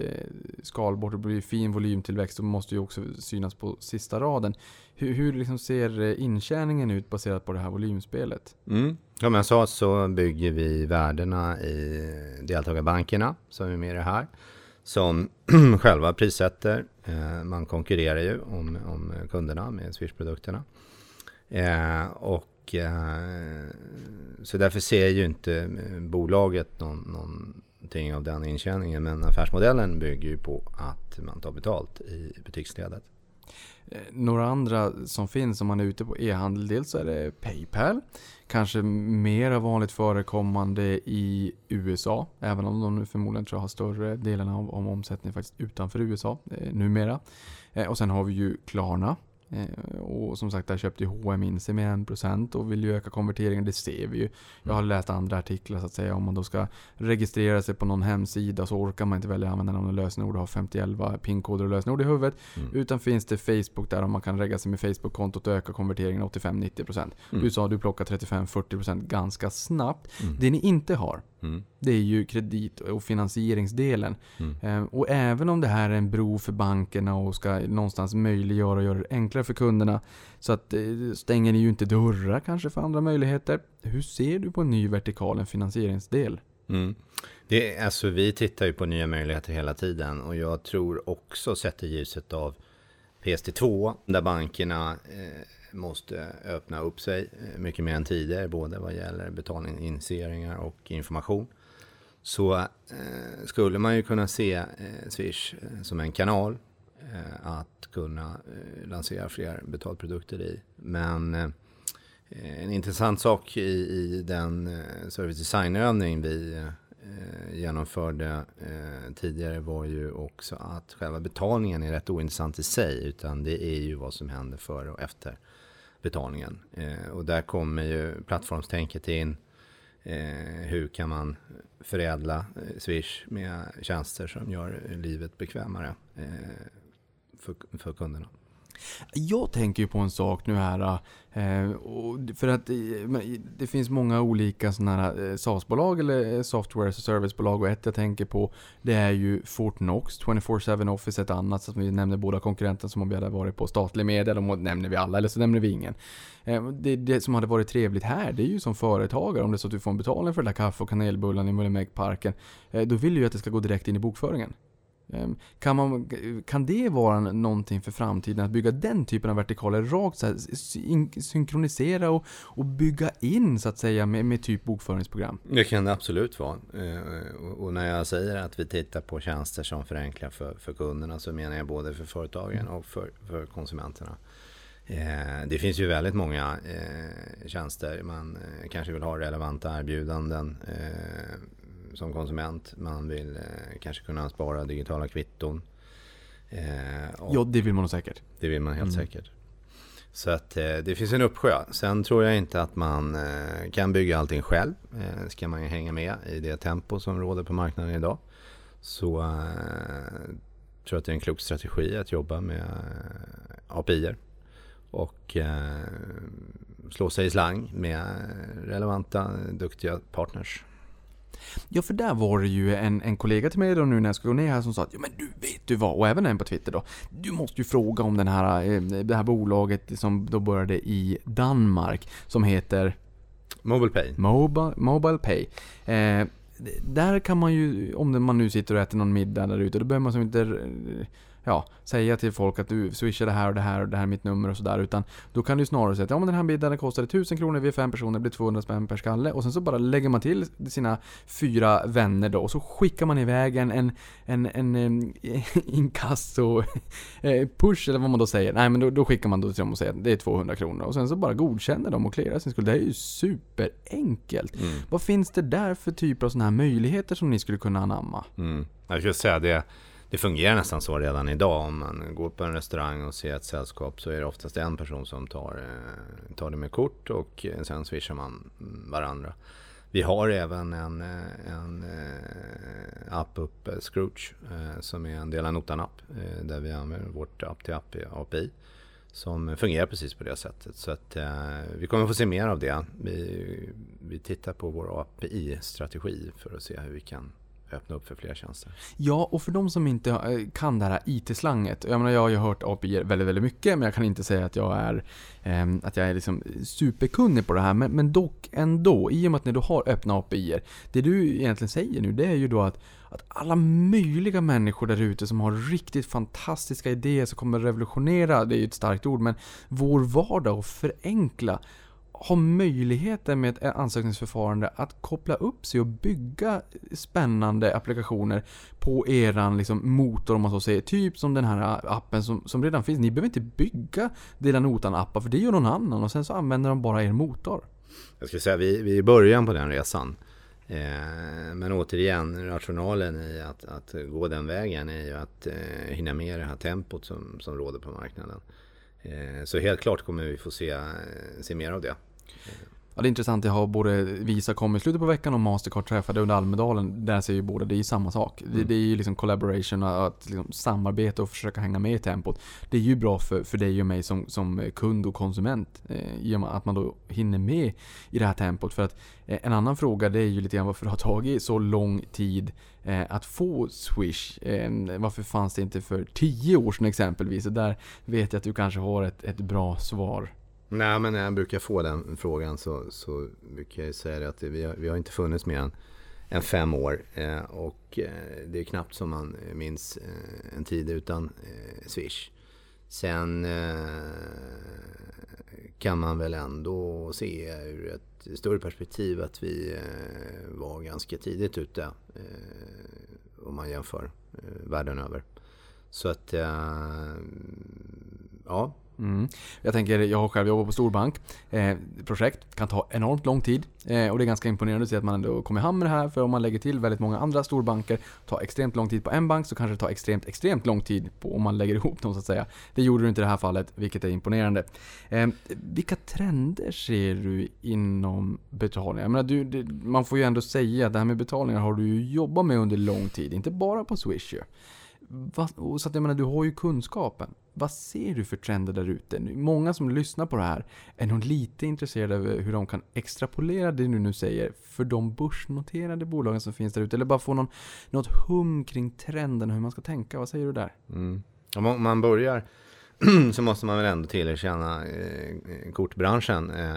skalbart. Det blir fin volymtillväxt och måste ju också synas på sista raden. Hur, hur liksom ser eh, intjäningen ut baserat på det här volymspelet? Mm. Som jag sa så bygger vi värdena i deltagarbankerna som är med i det här. Som själva prissätter. Eh, man konkurrerar ju om, om kunderna med Swish-produkterna. Eh, och och eh, så därför ser ju inte eh, bolaget någon, någonting av den intjäningen. Men affärsmodellen bygger ju på att man tar betalt i butiksledet. Eh, några andra som finns om man är ute på e-handel, dels så är det Paypal. Kanske mer vanligt förekommande i USA, även om de nu förmodligen tror jag har större delen av, om omsättningen faktiskt utanför USA eh, numera. Eh, och sen har vi ju Klarna och som sagt, där köpte ju H&M in sig med 1% och vill ju öka konverteringen. Det ser vi ju. Jag har läst andra artiklar så att säga. Om man då ska registrera sig på någon hemsida så orkar man inte välja att använda någon lösenord och ha 5011 pinkoder och lösenord i huvudet. Mm. Utan finns det Facebook där om man kan regga sig med Facebook-kontot och öka konverteringen 85-90%. Mm. Du sa att du plockar 35-40% ganska snabbt. Mm. Det ni inte har, Mm. Det är ju kredit och finansieringsdelen. Mm. Eh, och även om det här är en bro för bankerna och ska någonstans möjliggöra och göra det enklare för kunderna. Så att eh, stänger ni ju inte dörrar kanske för andra möjligheter. Hur ser du på en ny vertikal, en finansieringsdel? Mm. Det, alltså, vi tittar ju på nya möjligheter hela tiden och jag tror också sett i ljuset av PST2 där bankerna eh, måste öppna upp sig eh, mycket mer än tidigare, både vad gäller betalningsinitieringar och information. Så eh, skulle man ju kunna se eh, Swish eh, som en kanal eh, att kunna eh, lansera fler betalprodukter i. Men eh, en intressant sak i, i den service designövning vi genomförde tidigare var ju också att själva betalningen är rätt ointressant i sig utan det är ju vad som händer före och efter betalningen. Eh, och där kommer ju plattformstänket in. Eh, hur kan man förädla eh, Swish med tjänster som gör livet bekvämare eh, för, för kunderna? Jag tänker ju på en sak nu här. Eh, för att eh, det finns många olika sådana här eh, SaaS-bolag eller software as service-bolag och ett jag tänker på det är ju Fortnox, 24-7 Office ett annat. Så att vi nämner båda konkurrenterna som om vi hade varit på statlig media. de nämner vi alla eller så nämner vi ingen. Det, det, som hade varit trevligt här det är ju som företagare om det är så att du får en betalning för den där kaffe och kanelbullarna i Mullemäckparken. Då vill du ju att det ska gå direkt in i bokföringen. Ehm, kan, man, kan det vara någonting för framtiden? Att bygga den typen av vertikaler rakt så här, synkronisera och, och bygga in så att säga med, med typ bokföringsprogram? Det kan det absolut vara. Ehm, och när jag säger att vi tittar på tjänster som förenklar för, för kunderna så menar jag både för företagen och för, för konsumenterna. Ehm, det finns ju väldigt många eh, tjänster. Man eh, kanske vill ha relevanta erbjudanden som konsument. Man vill eh, kanske kunna spara digitala kvitton. Eh, ja, det vill man säkert. Det vill man helt mm. säkert. Så att eh, det finns en uppsjö. Sen tror jag inte att man kan bygga allting själv. Ska man ju hänga med i det tempo som råder på marknaden idag. Så eh, tror att det är en klok strategi att jobba med eh, API och slå sig i slang med relevanta, duktiga partners. Ja, för där var det ju en, en kollega till mig då nu när jag skulle gå ner här som sa att ja, men du vet du vad, och även en på Twitter då. Du måste ju fråga om den här, eh, det här bolaget som då började i Danmark som heter MobilePay. Mobile, Mobile Pay. Eh, där kan man ju, om man nu sitter och äter någon middag där ute, då behöver man som inte ja, säga till folk att du swishar det här och det här och det här är mitt nummer och sådär. Utan då kan du snarare säga att ja, men den här middagen kostade 1000 kronor, vi är fem personer, det blir 200 spänn per skalle. Och sen så bara lägger man till sina fyra vänner då och så skickar man iväg en, en, en, en, en inkasso eh, push eller vad man då säger. Nej men då, då skickar man då till dem och säger att det är 200 kronor. Och sen så bara godkänner de och clearar sin skuld. Det är ju superenkelt. Mm. Vad finns det där för typer av sådana här möjligheter som ni skulle kunna anamma? Mm. Jag skulle säga det det fungerar nästan så redan idag. Om man går på en restaurang och ser ett sällskap så är det oftast en person som tar, eh, tar det med kort och sen swishar man varandra. Vi har även en, eh, en eh, app uppe, Scrooge, som är en del av Notan-app. Där vi använder vårt app-till-app API. Som fungerar precis på det sättet. Så att vi kommer få se mer av det. Vi, vi tittar på vår API-strategi för att se hur vi kan öppna upp för fler tjänster. Ja, och för de som inte eh, kan det här IT-slanget. Jag menar, jag har ju hört API väldigt, väldigt mycket, men jag kan inte säga att jag är, eh, att jag är liksom superkunnig på det här. Men, men dock ändå, i och med att ni då har öppna API. Det du egentligen säger nu, det är ju då att att alla möjliga människor där ute som har riktigt fantastiska idéer som kommer revolutionera, det är ju ett starkt ord, men vår vardag och förenkla har möjligheten med ett ansökningsförfarande att koppla upp sig och bygga spännande applikationer på eran liksom motor om man så säger. Typ som den här appen som, som redan finns. Ni behöver inte bygga Dela Notan-appar för det gör någon annan och sen så använder de bara er motor. Jag skulle säga vi, vi är i början på den resan. Eh, men återigen, rationalen i att, att, gå den vägen är ju att eh, hinna med det här tempot som, som råder på marknaden. Eh, så helt klart kommer vi få se, se mer av det. Ja, det är intressant. Jag har både Visa kom i slutet på veckan och Mastercard träffade under Almedalen. Där ser ju båda, det är ju samma sak. Mm. Det, det, är ju liksom collaboration, att liksom samarbeta och försöka hänga med i tempot. Det är ju bra för, för dig och mig som, som kund och konsument. Eh, att man då hinner med i det här tempot. För att eh, en annan fråga det är ju lite grann varför det har tagit så lång tid eh, att få Swish. Eh, varför fanns det inte för 10 år sedan exempelvis? Och där vet jag att du kanske har ett, ett bra svar. Nej, men när jag brukar få den frågan så, så brukar jag säga att vi har, vi har inte funnits mer än, än fem år. Eh, och eh, det är knappt som man minns eh, en tid utan eh, Swish. Sen eh, kan man väl ändå se ur ett större perspektiv att vi eh, var ganska tidigt ute. Eh, om man jämför eh, världen över. Så att, ja, Mm. Jag tänker, jag har själv jobbat på storbank. Eh, projekt kan ta enormt lång tid. Eh, och det är ganska imponerande att se att man ändå kommer hamna med det här. För om man lägger till väldigt många andra storbanker, tar extremt lång tid på en bank, så kanske det tar extremt, extremt lång tid på, om man lägger ihop dem så att säga. Det gjorde du inte i det här fallet, vilket är imponerande. Eh, vilka trender ser du inom betalningar? Jag menar, du, det, man får ju ändå säga att det här med betalningar har du ju jobbat med under lång tid, inte bara på Swish ju. Så att jag menar, du har ju kunskapen. Vad ser du för trender där ute? Många som lyssnar på det här är nog lite intresserade av hur de kan extrapolera det du nu säger för de börsnoterade bolagen som finns där ute. Eller bara få någon, något hum kring trenden och hur man ska tänka. Vad säger du där? Mm. Om man börjar så måste man väl ändå tillerkänna eh, kortbranschen eh,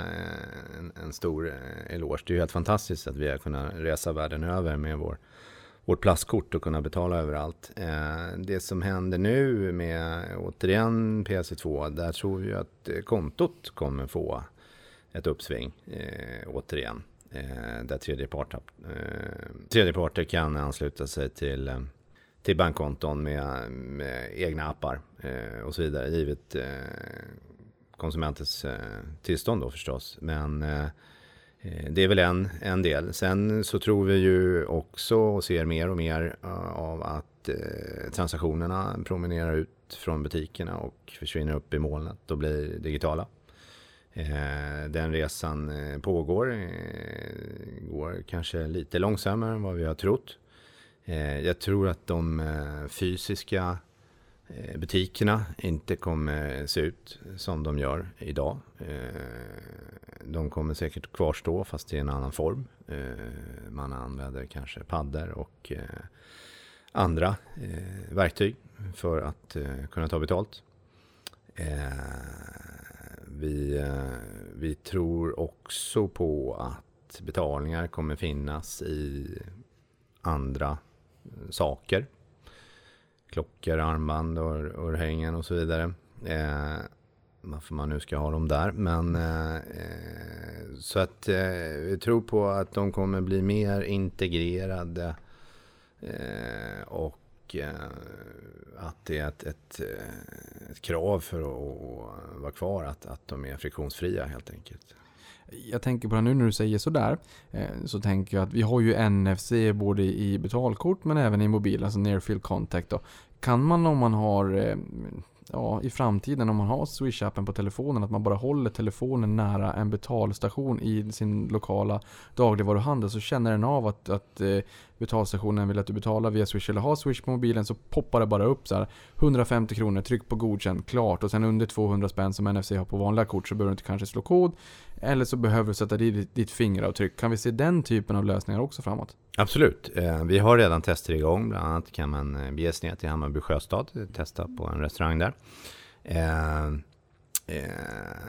en, en, stor eh, eloge. Det är ju helt fantastiskt att vi har kunnat resa världen över med vår vårt plastkort och kunna betala överallt. Eh, det som händer nu med återigen PC2, där tror vi att eh, kontot kommer få ett uppsving eh, återigen. där tredjeparter, tredjeparter kan ansluta sig till, till bankkonton med, med egna appar och så vidare. Givet konsumentens tillstånd då förstås. Men Eh, Eh, det är väl en, en del. Sen så tror vi ju också och ser mer och mer eh, av att eh, transaktionerna promenerar ut från butikerna och försvinner upp i molnet och blir digitala. Den resan pågår, går kanske lite långsammare än vad vi har trott. Jag tror att de fysiska Eh, butikerna inte kommer se ut som de gör idag. Eh, de kommer säkert kvarstå fast i en annan form. Eh, man använder kanske paddor och andra verktyg för att kunna ta betalt. Vi, vi tror också på att betalningar kommer finnas i andra saker klockor, armband, och örhängen och så vidare. Eh, varför man nu ska ha dem där. Men eh, så att eh, vi tror på att de kommer bli mer integrerade eh, och eh, att det är ett, ett, eh, ett, krav för att vara kvar att, att de är friktionsfria helt enkelt. Jag tänker på det nu när du säger sådär. Eh, så tänker jag att vi har ju NFC både i betalkort men även i mobil, alltså near field contact. Då kan man om man har eh, ja, i framtiden om man har Swish-appen på telefonen att man bara håller telefonen nära en betalstation i sin lokala dagligvaruhandel så känner den av att, att eh, betalstationen vill att du betalar via Swish eller har Swish på mobilen så poppar det bara upp så här 150 kronor, tryck på godkänd, klart. Och sen under 200 spänn som NFC har på vanliga kort så behöver du inte kanske slå kod eller så behöver du sätta dit ditt fingeravtryck. Kan vi se den typen av lösningar också framåt? Absolut. Eh, vi har redan tester igång. Bland annat kan man eh, bege sig ner till Hammarby Sjöstad, och testa på en restaurang där.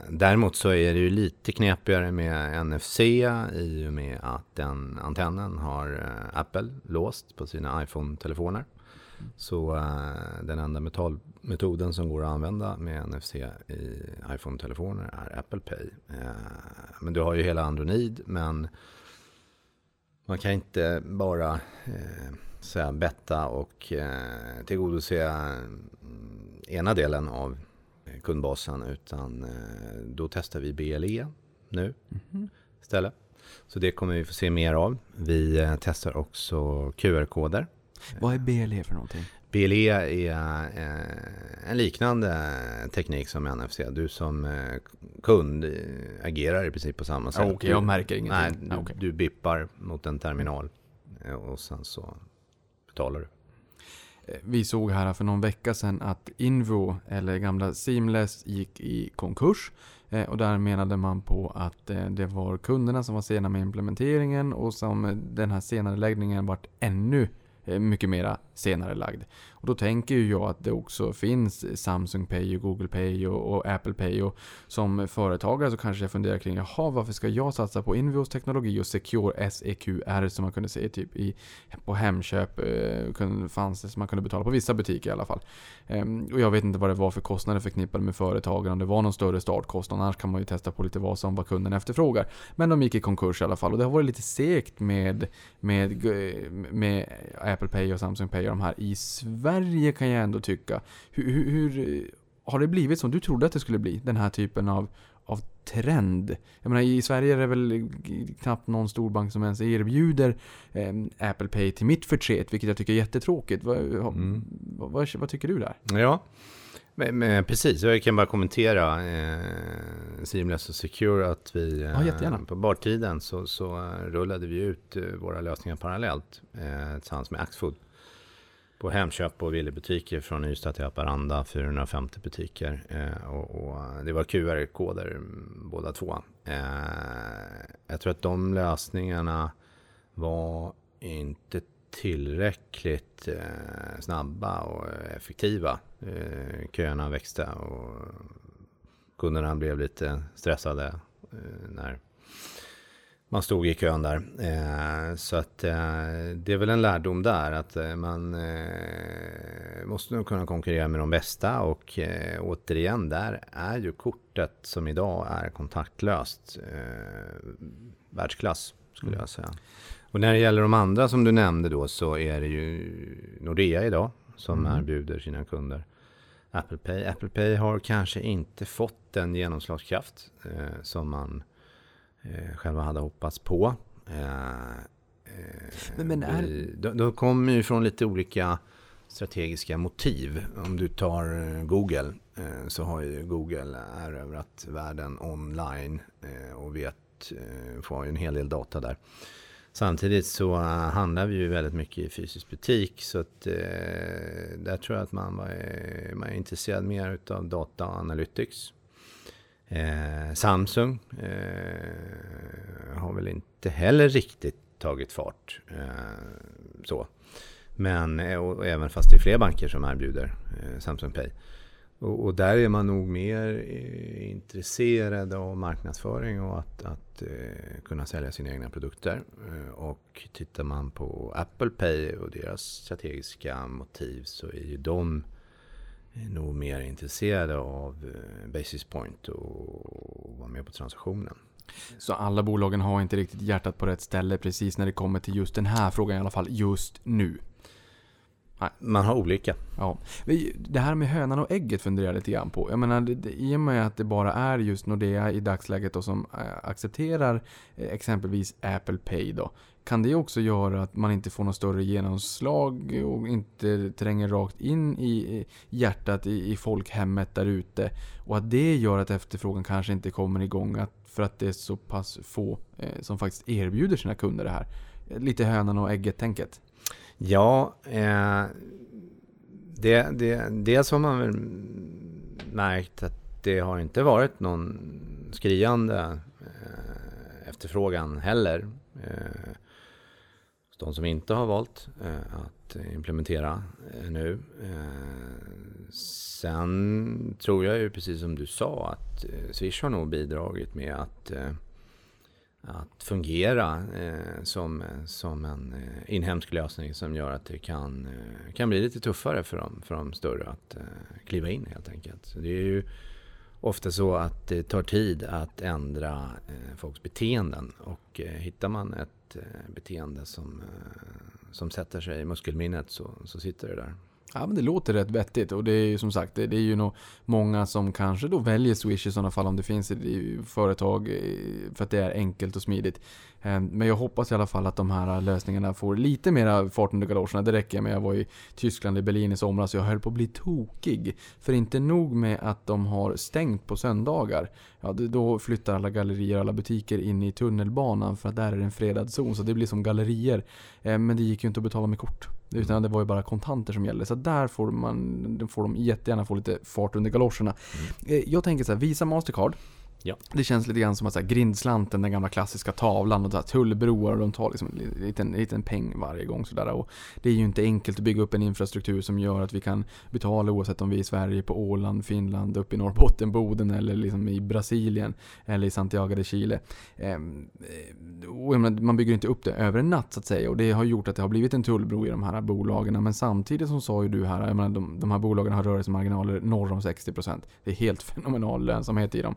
Däremot så är det ju lite knepigare med NFC i och med att den antennen har Apple låst på sina iPhone-telefoner. Så den enda metodden som går att använda med NFC i iPhone-telefoner är Apple Pay. men du har ju hela Android, men man kan inte bara eh, säga betta och eh, tillgodose mm, ena delen av kundbasen utan då testar vi BLE nu mm. istället. Så det kommer vi få se mer av. Vi testar också QR-koder. Vad är BLE för någonting? BLE är eh, en liknande teknik som NFC. Du som eh, kund eh, agerar i princip på samma sätt. Okej, okay, jag märker ingenting. Nej, du, okay. du bippar mot en terminal och sen så betalar du. Vi såg här för någon vecka sedan att Invo, eller gamla Seamless, gick i konkurs. Och där menade man på att det var kunderna som var sena med implementeringen och som den här senare läggningen vart ännu Eh, mycket mera senare lagd. Och då tänker ju jag att det också finns Samsung Pay och Google Pay och, och, Apple Pay och som företagare så kanske jag funderar kring jaha varför ska jag satsa på Invios teknologi och Secure SEQR som man kunde se typ i, på Hemköp eh, fanns det som man kunde betala på vissa butiker i alla fall. Ehm, och jag vet inte vad det var för kostnader förknippade med företagen om det var någon större startkostnad annars kan man ju testa på lite vad som vad kunden efterfrågar. Men de gick i konkurs i alla fall och det har varit lite segt med, med, med Apple Pay och Samsung Pay och de här i Sverige kan jag ändå tycka. Hur, hur, hur, har det blivit som du trodde att det skulle bli? Den här typen av, av trend. Jag menar i Sverige är det väl knappt någon storbank som ens erbjuder eh, Apple Pay till mitt förtret, vilket jag tycker är jättetråkigt. Vad, mm. vad, vad, vad tycker du där? Ja, men, men, precis, jag kan bara kommentera eh, Seamless och Secure att vi eh, på bartiden så, så rullade vi ut eh, våra lösningar parallellt eh, tillsammans med Axfood på Hemköp och Willybutiker från Ystad till Haparanda, 450 butiker. Eh, och, och, det var QR-koder båda två. Eh, jag tror att de lösningarna var inte tillräckligt eh, snabba och effektiva. Eh, köerna växte och kunderna blev lite stressade eh, när man stod i kön där. Eh, så att eh, det är väl en lärdom där att eh, man eh, måste nog kunna konkurrera med de bästa och eh, återigen där är ju kortet som idag är kontaktlöst eh, världsklass skulle mm. jag säga. Och när det gäller de andra som du nämnde då så är det ju Nordea idag som mm. erbjuder sina kunder Apple Pay. Apple Pay har kanske inte fått den genomslagskraft eh, som man själva hade hoppats på. Eh, men, men är... vi, de, de kommer ju från lite olika strategiska motiv. Om du tar eh, Google eh, så har ju Google erövrat världen online och vet, får ju en hel del data där. Samtidigt så eh, handlar vi ju väldigt mycket i fysisk butik så att eh, där tror jag att man, var, eh, man är intresserad mer utav data analytics. Eh, Samsung eh, har väl inte heller riktigt tagit fart. Eh, så. Men och, och även fast det är fler banker som erbjuder eh, Samsung Pay. Och, och, där är man nog mer eh, intresserad av marknadsföring och att, att eh, kunna sälja sina egna produkter. Eh, och tittar man på Apple Pay och deras strategiska motiv så är ju de nog mer intresserade av eh, Basis Point och vara med på transaktionen. Så alla bolagen har inte riktigt hjärtat på rätt ställe precis när det kommer till just den här frågan i alla fall just nu. Nej. Man har olika. Ja. Det här med hönan och ägget funderar jag lite grann på. Jag menar, det, i och med att det bara är just Nordea i dagsläget då som äh, accepterar eh, exempelvis Apple Pay då. Kan det också göra att man inte får något större genomslag och inte tränger rakt in i hjärtat i, folkhemmet där ute? Och att det gör att efterfrågan kanske inte kommer igång för att det är så pass få eh, som faktiskt erbjuder sina kunder det här. Lite hönan och ägget-tänket. Ja, eh, det, det, dels har man väl märkt att det har inte varit någon skriande eh, efterfrågan heller. Eh, de som inte har valt eh, att implementera eh, nu. Eh, sen tror jag ju precis som du sa att eh, Swish har nog bidragit med att eh, att fungera eh, som, som en eh, inhemsk lösning som gör att det kan, eh, kan bli lite tuffare för de, för de större att eh, kliva in helt enkelt. Så det är ju ofta så att det tar tid att ändra eh, folks beteenden och eh, hittar man ett Eh, beteende som, eh, som sätter sig i muskelminnet så, så sitter det där. Ja, men det låter rätt vettigt och det är ju som sagt, det, är ju nog många som kanske då väljer Swish i sådana fall om det finns i företag eh, för att det är enkelt och smidigt. Eh, men jag hoppas i alla fall att de här lösningarna får lite mera fart under galoscherna. Det räcker med. Jag var i Tyskland, i Berlin i somras och jag höll på att bli tokig. För inte nog med att de har stängt på söndagar. Ja, då flyttar alla gallerier och alla butiker in i tunnelbanan för att där är det en fredad zon. Så det blir som gallerier. Eh, men det gick ju inte att betala med kort. Utan det var ju bara kontanter som gällde. Så där får, man, får de jättegärna få lite fart under galoscherna. Mm. Jag tänker så här, Visa Mastercard. Ja. Det känns lite grann som att så här, grindslanten, den gamla klassiska tavlan och så här, tullbroar och de tar liksom en liten, liten peng varje gång. Så där. Och det är ju inte enkelt att bygga upp en infrastruktur som gör att vi kan betala oavsett om vi är i Sverige, på Åland, Finland, uppe i Norrbotten, Boden eller liksom i Brasilien eller i Santiago de Chile. Ehm, eh, menar, man bygger inte upp det över en natt så att säga och det har gjort att det har blivit en tullbro i de här bolagen. Men samtidigt som sa ju du här, jag menar, de, de här bolagen har rörelsemarginaler norr om 60%. Det är helt fenomenal lönsamhet i dem.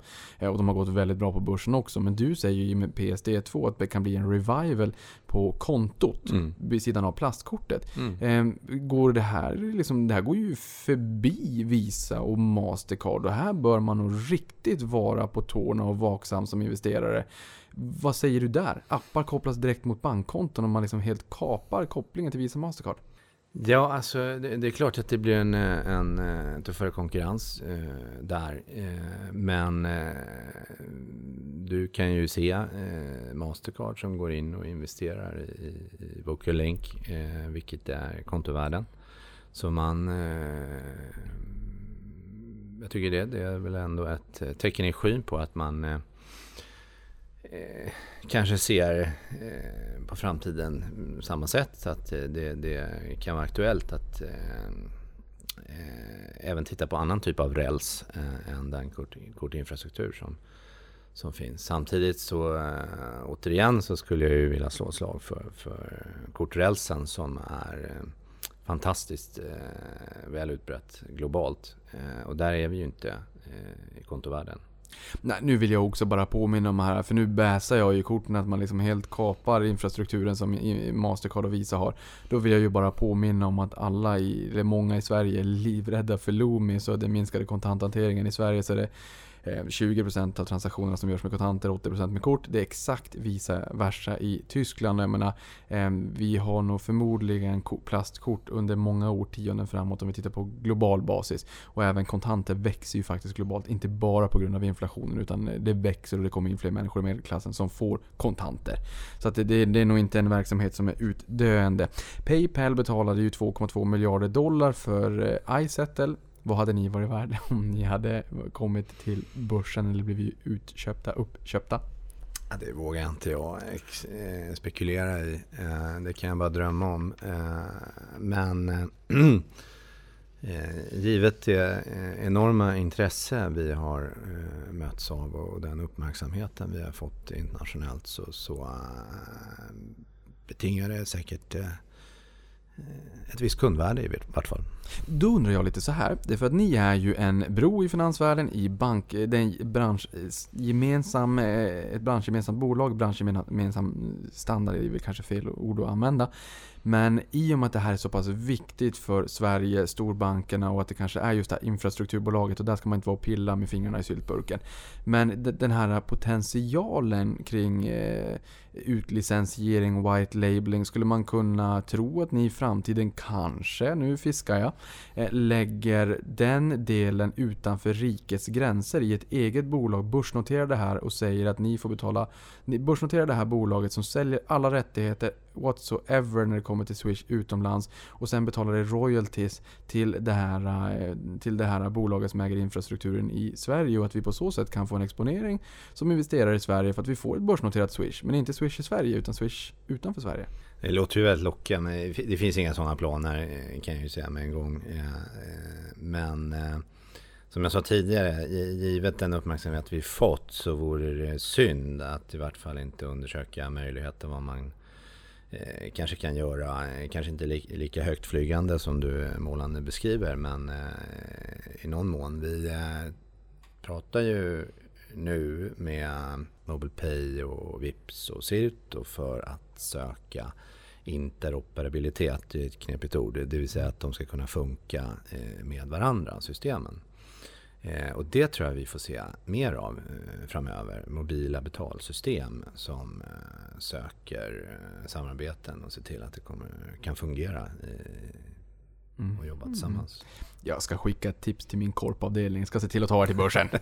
Och de har gått väldigt bra på börsen också. Men du säger ju med PSD2 att det kan bli en revival på kontot mm. vid sidan av plastkortet. Mm. Eh, går det här, liksom, det här går ju förbi Visa och Mastercard och här bör man nog riktigt vara på tårna och vaksam som investerare. Vad säger du där? Appar kopplas direkt mot bankkonton och man liksom helt kapar kopplingen till Visa Mastercard. Ja, alltså det, det, är klart att det blir en, eh, en, en tuffare konkurrens eh, där. Eh, men eh, du kan ju se eh, Mastercard som går in och investerar i, i VocaLink, eh, vilket är kontovärden. Så man... Eh, jag tycker det, det är väl ändå ett eh, tecken i skyn på att man Eh, kanske ser eh, på framtiden mm, samma sätt. Att eh, det, det kan vara aktuellt att eh, eh, även titta på annan typ av räls eh, än den kort, kortinfrastruktur som, som finns. Samtidigt så eh, återigen så skulle jag ju vilja slå slag för, för korträlsen som är eh, fantastiskt väl utbrett globalt. och där är vi ju inte i kontovärlden. Nej, nu vill jag också bara påminna om här, för nu bäsar jag ju korten att man liksom helt kapar infrastrukturen som Mastercard och Visa har. Då vill jag ju bara påminna om att alla, i, eller många i Sverige är livrädda för Loomis och den minskade kontanthanteringen i Sverige. Så det Eh, 20% av transaktionerna som görs med kontanter, 80% med kort. Det är exakt vice versa i Tyskland. Jag menar, ehm, vi har nog förmodligen plastkort under många årtionden framåt om vi tittar på global basis. Och även kontanter växer ju faktiskt globalt. Inte bara på grund av inflationen utan det växer och det kommer in fler människor i medelklassen som får kontanter. Så att det, det, är nog inte en verksamhet som är utdöende. Paypal betalade ju 2,2 miljarder dollar för eh, iSettle. Vad hade ni varit värda om ni hade kommit till börsen eller blivit utköpta, uppköpta? Ja, det vågar inte jag eh, spekulera i. Eh, det kan jag bara drömma om. Eh, men givet det enorma intresse vi har mötts av och den uppmärksamheten vi har fått internationellt så, så betingar det säkert Eh, ett visst kundvärde i vart fall. Då undrar jag lite så här. Det är för att ni är ju en bro i finansvärlden i bank, eh, det är branschgemensam, eh, ett branschgemensamt bolag, branschgemensam standard är väl kanske fel ord att använda. Men i och med att det här är så pass viktigt för Sverige, storbankerna och att det kanske är just det här infrastrukturbolaget och där ska man inte vara och pilla med fingrarna i syltburken. Men den här potentialen kring eh, utlicensiering och white labeling skulle man kunna tro att ni i framtiden kanske, nu fiskar jag, eh, lägger den delen utanför rikets gränser i ett eget bolag, börsnoterar det här och säger att ni får betala, ni börsnoterar det här bolaget som säljer alla rättigheter whatsoever när det kommer till Swish utomlands och sen betalar det royalties till det här, eh, till det här bolaget som äger infrastrukturen i Sverige och att vi på så sätt kan få en exponering som investerar i Sverige för att vi får ett börsnoterat Swish. Men inte Swish i Sverige utan Swish utanför Sverige. Det låter ju väldigt lockande. Det finns inga sådana planer eh, kan jag ju säga med en gång. Eh, men som jag sa tidigare, givet den uppmärksamhet vi fått så vore det synd att i vart fall inte undersöka möjligheten vad man eh, kanske kan göra. Eh, kanske inte li- lika högt flygande som du eh, målande beskriver men eh, i någon mån. Vi eh, pratar ju nu med MobilePay och Vips och Cirto för att söka interoperabilitet, det är ett knepigt ord, det vill säga att de ska kunna funka eh, med varandra, systemen. Eh, Och det tror jag vi får se mer av eh, framöver. Mobila betalsystem som eh, söker samarbeten och ser till att det kommer, kan fungera eh, och jobba tillsammans. Jag ska skicka ett tips till min korpavdelning. Ska se till att ta er till börsen.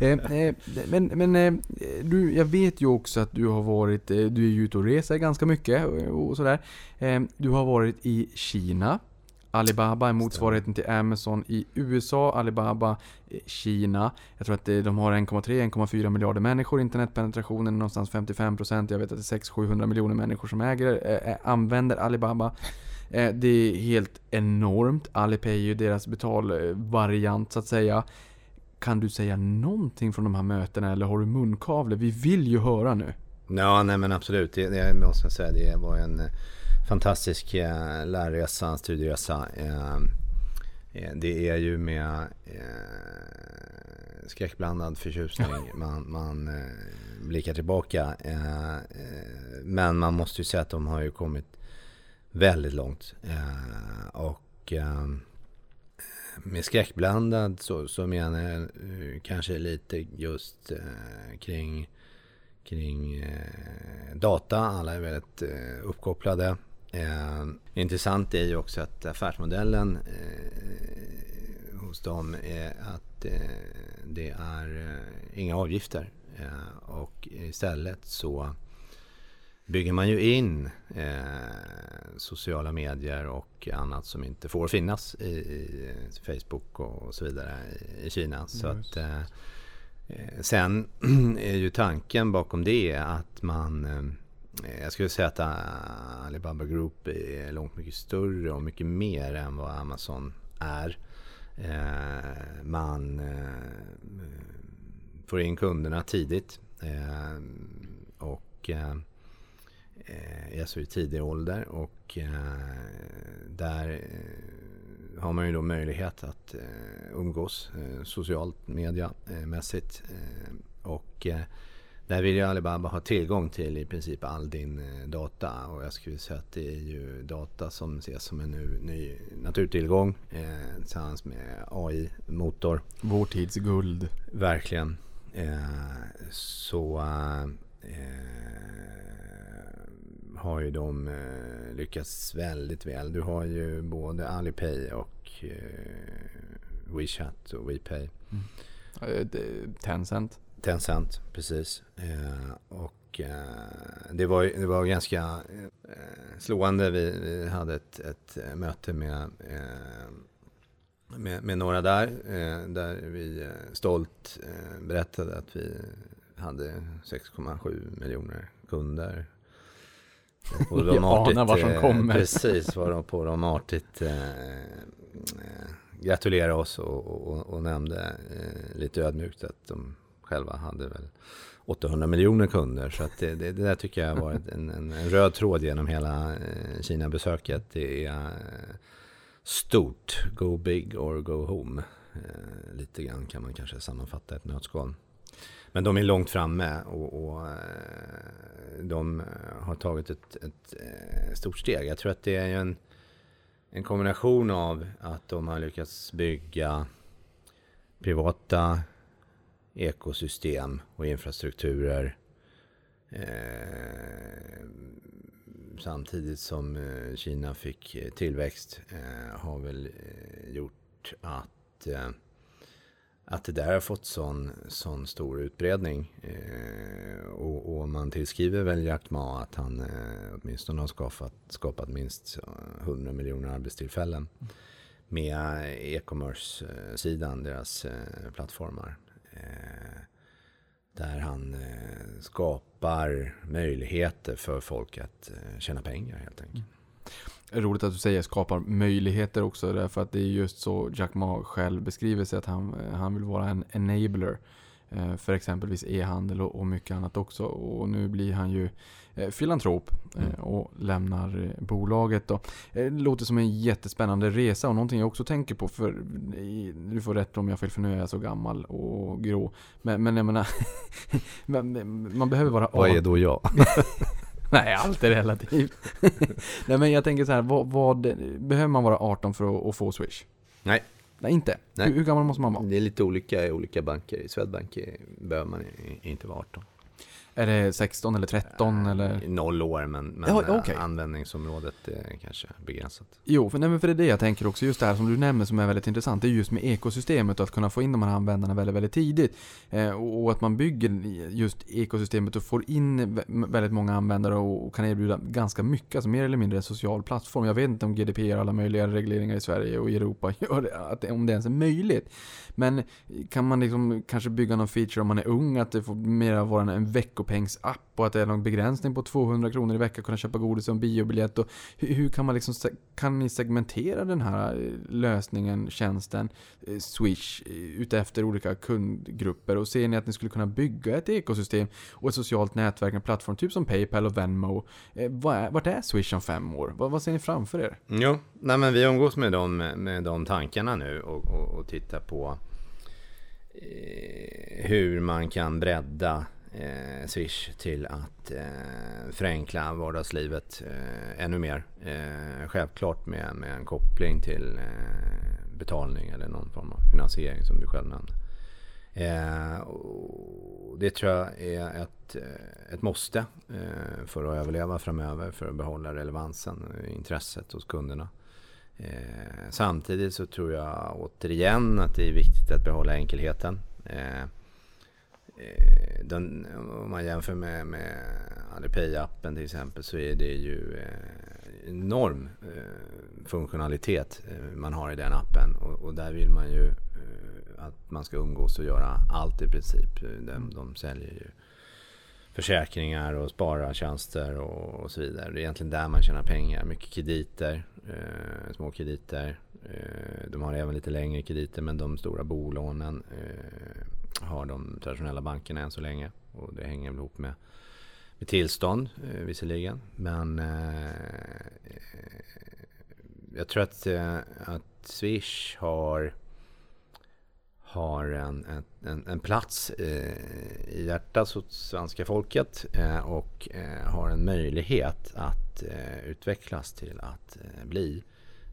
Men men du, jag vet ju också att du har varit, du är ju ute och reser ganska mycket och sådär. Du har varit i Kina. Alibaba är motsvarigheten till Amazon i USA. Alibaba, eh, Kina. Jag tror att de har 1,3-1,4 miljarder människor. Internetpenetrationen är någonstans 55%. Jag vet att det är 600-700 miljoner människor som äger, eh, använder Alibaba. Eh, Det är helt enormt. Alipay är ju deras betalvariant så att säga. Kan du säga någonting från de här mötena eller har du munkavle? Vi vill ju höra nu. Ja, nej men absolut. Det, det måste jag säga. Det var en fantastisk eh, lärresa, studieresa. Eh, eh, Det är ju med eh, skräckblandad förtjusning man, man blickar tillbaka. Men man måste ju säga att de har ju kommit väldigt långt. Och med skräckblandad så, så menar jag kanske lite just kring kring data. Alla är väldigt uppkopplade. Eh, intressant är ju också att affärsmodellen eh, hos dem är att eh, det är eh, inga avgifter. Eh, och istället så bygger man ju in eh, sociala medier och annat som inte får finnas i, i Facebook och så vidare i, Kina. Så att, eh, Eh, Sen är ju tanken bakom det att man, Eh, jag skulle säga att eh, Alibaba Group är långt mycket större och mycket mer än vad Amazon är. Eh, man får in kunderna tidigt och är så i tidig ålder och där har man ju då möjlighet att umgås socialt mediamässigt och där vill ju Alibaba ha tillgång till i princip all din eh, data och jag skulle säga att det är ju data som ses som en ny naturtillgång eh, tillsammans med AI-motor. Vår tids guld. Verkligen. Eh, så eh, har ju de eh, lyckats väldigt väl. Du har ju både Alipay och eh, WeChat och WePay. Det- Tencent. Tencent, precis. Eh, och eh, det, var, det var ganska eh, slående. Vi, vi hade ett, ett möte med, med, med några där. Där vi stolt berättade att vi hade 6,7 miljoner kunder. Och Jag anar vad som kommer. Precis, var de på de artigt gratulerade oss och, och, och nämnde lite ödmjukt att de själva hade väl 800 miljoner kunder. Så att det, det, det där tycker jag har varit en, en, en röd tråd genom hela eh, Kina-besöket. Det är eh, stort, go big or go home. Eh, lite grann kan man kanske sammanfatta ett nötskal. Men de är långt framme och, och eh, de har tagit ett, ett stort steg. Jag tror att det är ju en, en kombination av att de har lyckats bygga privata ekosystem och infrastrukturer eh, samtidigt som eh, Kina fick eh, tillväxt eh, har väl eh, gjort att eh, att det där har fått sån, sån stor utbredning. Eh, och, och man tillskriver väl Jack Ma att han eh, åtminstone har skapat, skapat minst eh, 100 miljoner arbetstillfällen med e-commerce-sidan, eh, deras eh, plattformar. Eh, där han eh, skapar möjligheter för folk att eh, tjäna pengar helt enkelt. Mm. Roligt att du säger skapar möjligheter också därför att det är just så Jack Ma själv beskriver sig att han, han vill vara en enabler eh, för exempelvis e-handel och, mycket annat också. Och nu blir han ju eh, filantrop eh, Mm. och lämnar eh, bolaget. Då. Eh, Det låter som en jättespännande resa och någonting jag också tänker på för du får rätt om jag fel för nu är jag så gammal och grå. Men, men jag menar, men- men man behöver vara Vad är då jag? Nej, allt är relativt. Nej men jag tänker så här, vad, vad, behöver man vara 18 för att, att få Swish? Nej. Nej, inte. Nej. Hur, hur gammal måste man vara? Det är lite olika i olika banker. I Swedbank behöver man inte vara 18. Är det 16 eller 13 eller? I Noll år, men, men Ja, eh, okej. användningsområdet är kanske begränsat. Jo, för, nej, men för det är det jag tänker också. Just det här som du nämner som är väldigt intressant. Det är just med ekosystemet och att kunna få in de här användarna väldigt, väldigt tidigt. Eh, och, och att man bygger just ekosystemet och får in vä- väldigt många användare och, och kan erbjuda ganska mycket. Alltså mer eller mindre en social plattform. Jag vet inte om GDPR och alla möjliga regleringar i Sverige och i Europa gör det, att, om det ens är möjligt. Men kan man liksom kanske bygga någon feature om man är ung, att det får mer vara en, pengs app och att det är någon begränsning på 200 kronor i veckan, kunna köpa godis och en biobiljett. Och hur, hur kan man liksom, kan ni segmentera den här eh, lösningen, tjänsten, eh, Swish, eh, utefter olika kundgrupper? Och ser ni att ni skulle kunna bygga ett ekosystem och ett socialt nätverk, en plattform, typ som Paypal och Venmo? Vart är Swish om fem år? Vad, vad ser ni framför er? Jo, nej men vi umgås med de, med de tankarna nu och, och, och tittar på hur man kan bredda eh, Swish till att eh, förenkla vardagslivet eh, ännu mer. Eh, självklart med, med en koppling till eh, betalning eller någon form av finansiering som du själv nämnde. Eh, det tror jag är ett, eh, ett måste eh, för att överleva framöver, för att behålla relevansen och intresset hos kunderna. Eh, samtidigt så tror jag återigen att det är viktigt att behålla enkelheten. Eh, Eh, den, om man jämför med, med Alipay-appen till exempel så är det ju eh, enorm eh, funktionalitet man har i den appen och, och där vill man ju att man ska umgås och göra allt i princip. De, de säljer ju försäkringar och sparartjänster och, och så vidare. Det är egentligen där man tjänar pengar. Mycket krediter, eh, små krediter. Eh, de har även lite längre krediter men de stora bolånen eh, har de traditionella bankerna än så länge. Och det hänger väl ihop med, med tillstånd eh, visserligen. Men eh, jag tror att, eh, att Swish har har en, en, en plats eh, i hjärtat hos svenska folket eh, och eh, har en möjlighet att eh, utvecklas till att eh, bli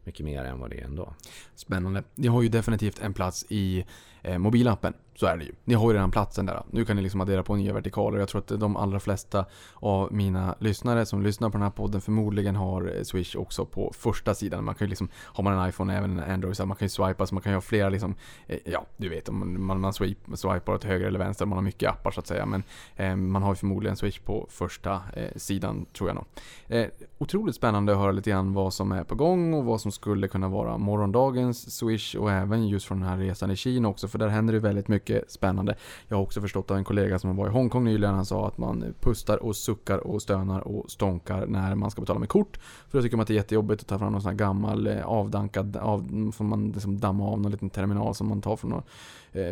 mycket mer än vad det är ändå. Spännande. Det har ju definitivt en plats i eh, mobilappen. Så är det ju. Ni har ju redan platsen där. Nu kan ni liksom addera på nya vertikaler. Jag tror att de allra flesta av mina lyssnare som lyssnar på den här podden förmodligen har Swish också på första sidan. Man kan ju liksom, har man en iPhone även en Android, så man kan ju swipa så man kan ju ha flera liksom, eh, ja du vet om man, man swipar åt höger eller vänster, man har mycket appar så att säga. Men eh, man har ju förmodligen Swish på första eh, sidan tror jag nog. Eh, otroligt spännande att höra lite grann vad som är på gång och vad som skulle kunna vara morgondagens Swish och även just från den här resan i Kina också för där händer det väldigt mycket mycket spännande. Jag har också förstått av en kollega som var i Hongkong nyligen, han sa att man pustar och suckar och stönar och stånkar när man ska betala med kort. För då tycker man att det är jättejobbigt att ta fram någon sån här gammal eh, avdankad, av, får man liksom damma av någon liten terminal som man tar från någon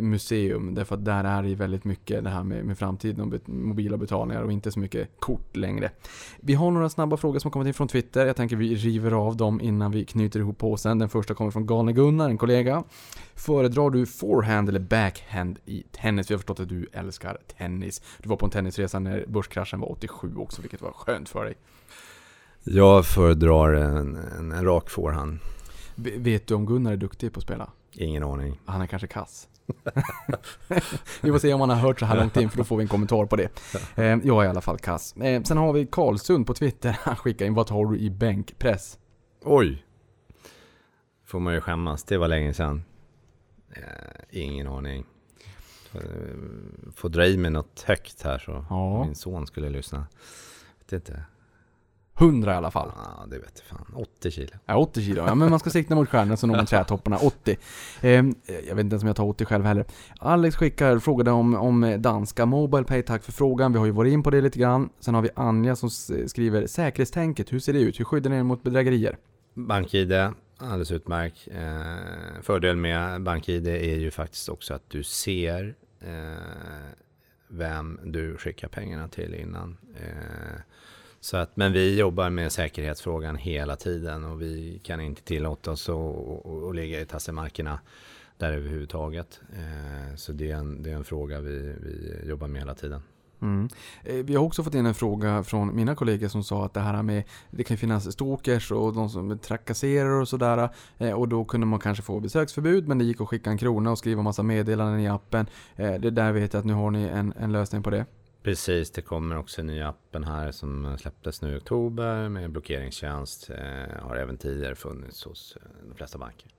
museum. Därför att där är det väldigt mycket det här med, med framtiden och bet, mobila betalningar och inte så mycket kort längre. Vi har några snabba frågor som har kommit in från Twitter. Jag tänker vi river av dem innan vi knyter ihop påsen. Den första kommer från Galne Gunnar, en kollega. Föredrar du forehand eller backhand i tennis? Vi har förstått att du älskar tennis. Du var på en tennisresa när börskraschen var 87 också, vilket var skönt för dig. Jag föredrar en, en, en rak forehand. Vet du om Gunnar är duktig på att spela? Ingen aning. Han är kanske kass. Vi får se om han har hört så här långt in för då får vi en kommentar på det. Eh, jag är i alla fall kass. Eh, sen har vi Karlsund på Twitter. Han skickar in vad tar du i bänkpress? Oj! Får man ju skämmas. Det var länge sedan. Eh, ingen aning. Eh, Får dra i mig något högt här så Ja. min son skulle lyssna. Vet inte. 100 i alla fall. Ja, det vet jag fan. 80 kilo. Ja, 80 kilo. Ja, men man ska sikta mot stjärnan så når man trätopparna. 80. Eh, jag vet inte ens om jag tar 80 själv heller. Alex skickar, frågade om, om danska MobilePay. Tack för frågan. Vi har ju varit in på det lite grann. Sen har vi Anja som skriver säkerhetstänket. Hur ser det ut? Hur skyddar ni er mot bedrägerier? BankID, alldeles utmärkt. Eh, fördel med BankID är ju faktiskt också att du ser eh, vem du skickar pengarna till innan. Eh, så att, men vi jobbar med säkerhetsfrågan hela tiden och vi kan inte tillåta oss att att- att- ligga i tassemarkerna där överhuvudtaget. Eh, så det är, en, det är en fråga vi, vi jobbar med hela tiden. Mm. Eh, vi har också fått in en fråga från mina kollegor som sa att det här med Det kan finnas stalkers och de som trakasserar och sådär eh, Och då kunde man kanske få besöksförbud men det gick att skicka en krona och skriva massa meddelanden i appen eh, Det där vet jag att nu har ni en, en lösning på det Precis, det kommer också en ny appen här som släpptes nu i oktober med blockeringstjänst. Eh, har även tidigare funnits hos eh, de flesta banker.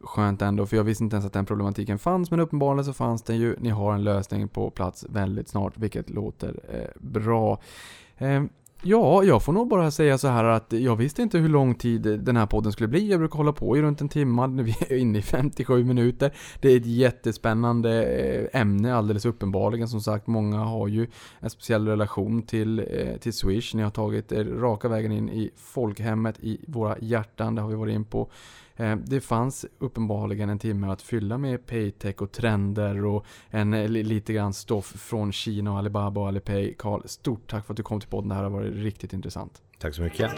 Skönt ändå för jag visste inte ens att den problematiken fanns men uppenbarligen så fanns den ju Ni har en lösning på plats väldigt snart vilket låter eh, bra eh, Ja, jag får nog bara säga så här att jag visste inte hur lång tid den här podden skulle bli. Jag brukar hålla på i runt en timme, nu är vi inne i 57 minuter. Det är ett jättespännande eh, ämne alldeles uppenbarligen. Som sagt, många har ju en speciell relation till, eh, till Swish. Ni har tagit er raka vägen in i folkhemmet, i våra hjärtan. Det har vi varit in på. Eh, Det fanns uppenbarligen en timme att fylla med paytech och trender och en eh, li- lite grann stoff från Kina och Alibaba och Alipay. Karl, stort tack för att du kom till podden. Det här har varit riktigt intressant. Tack så mycket.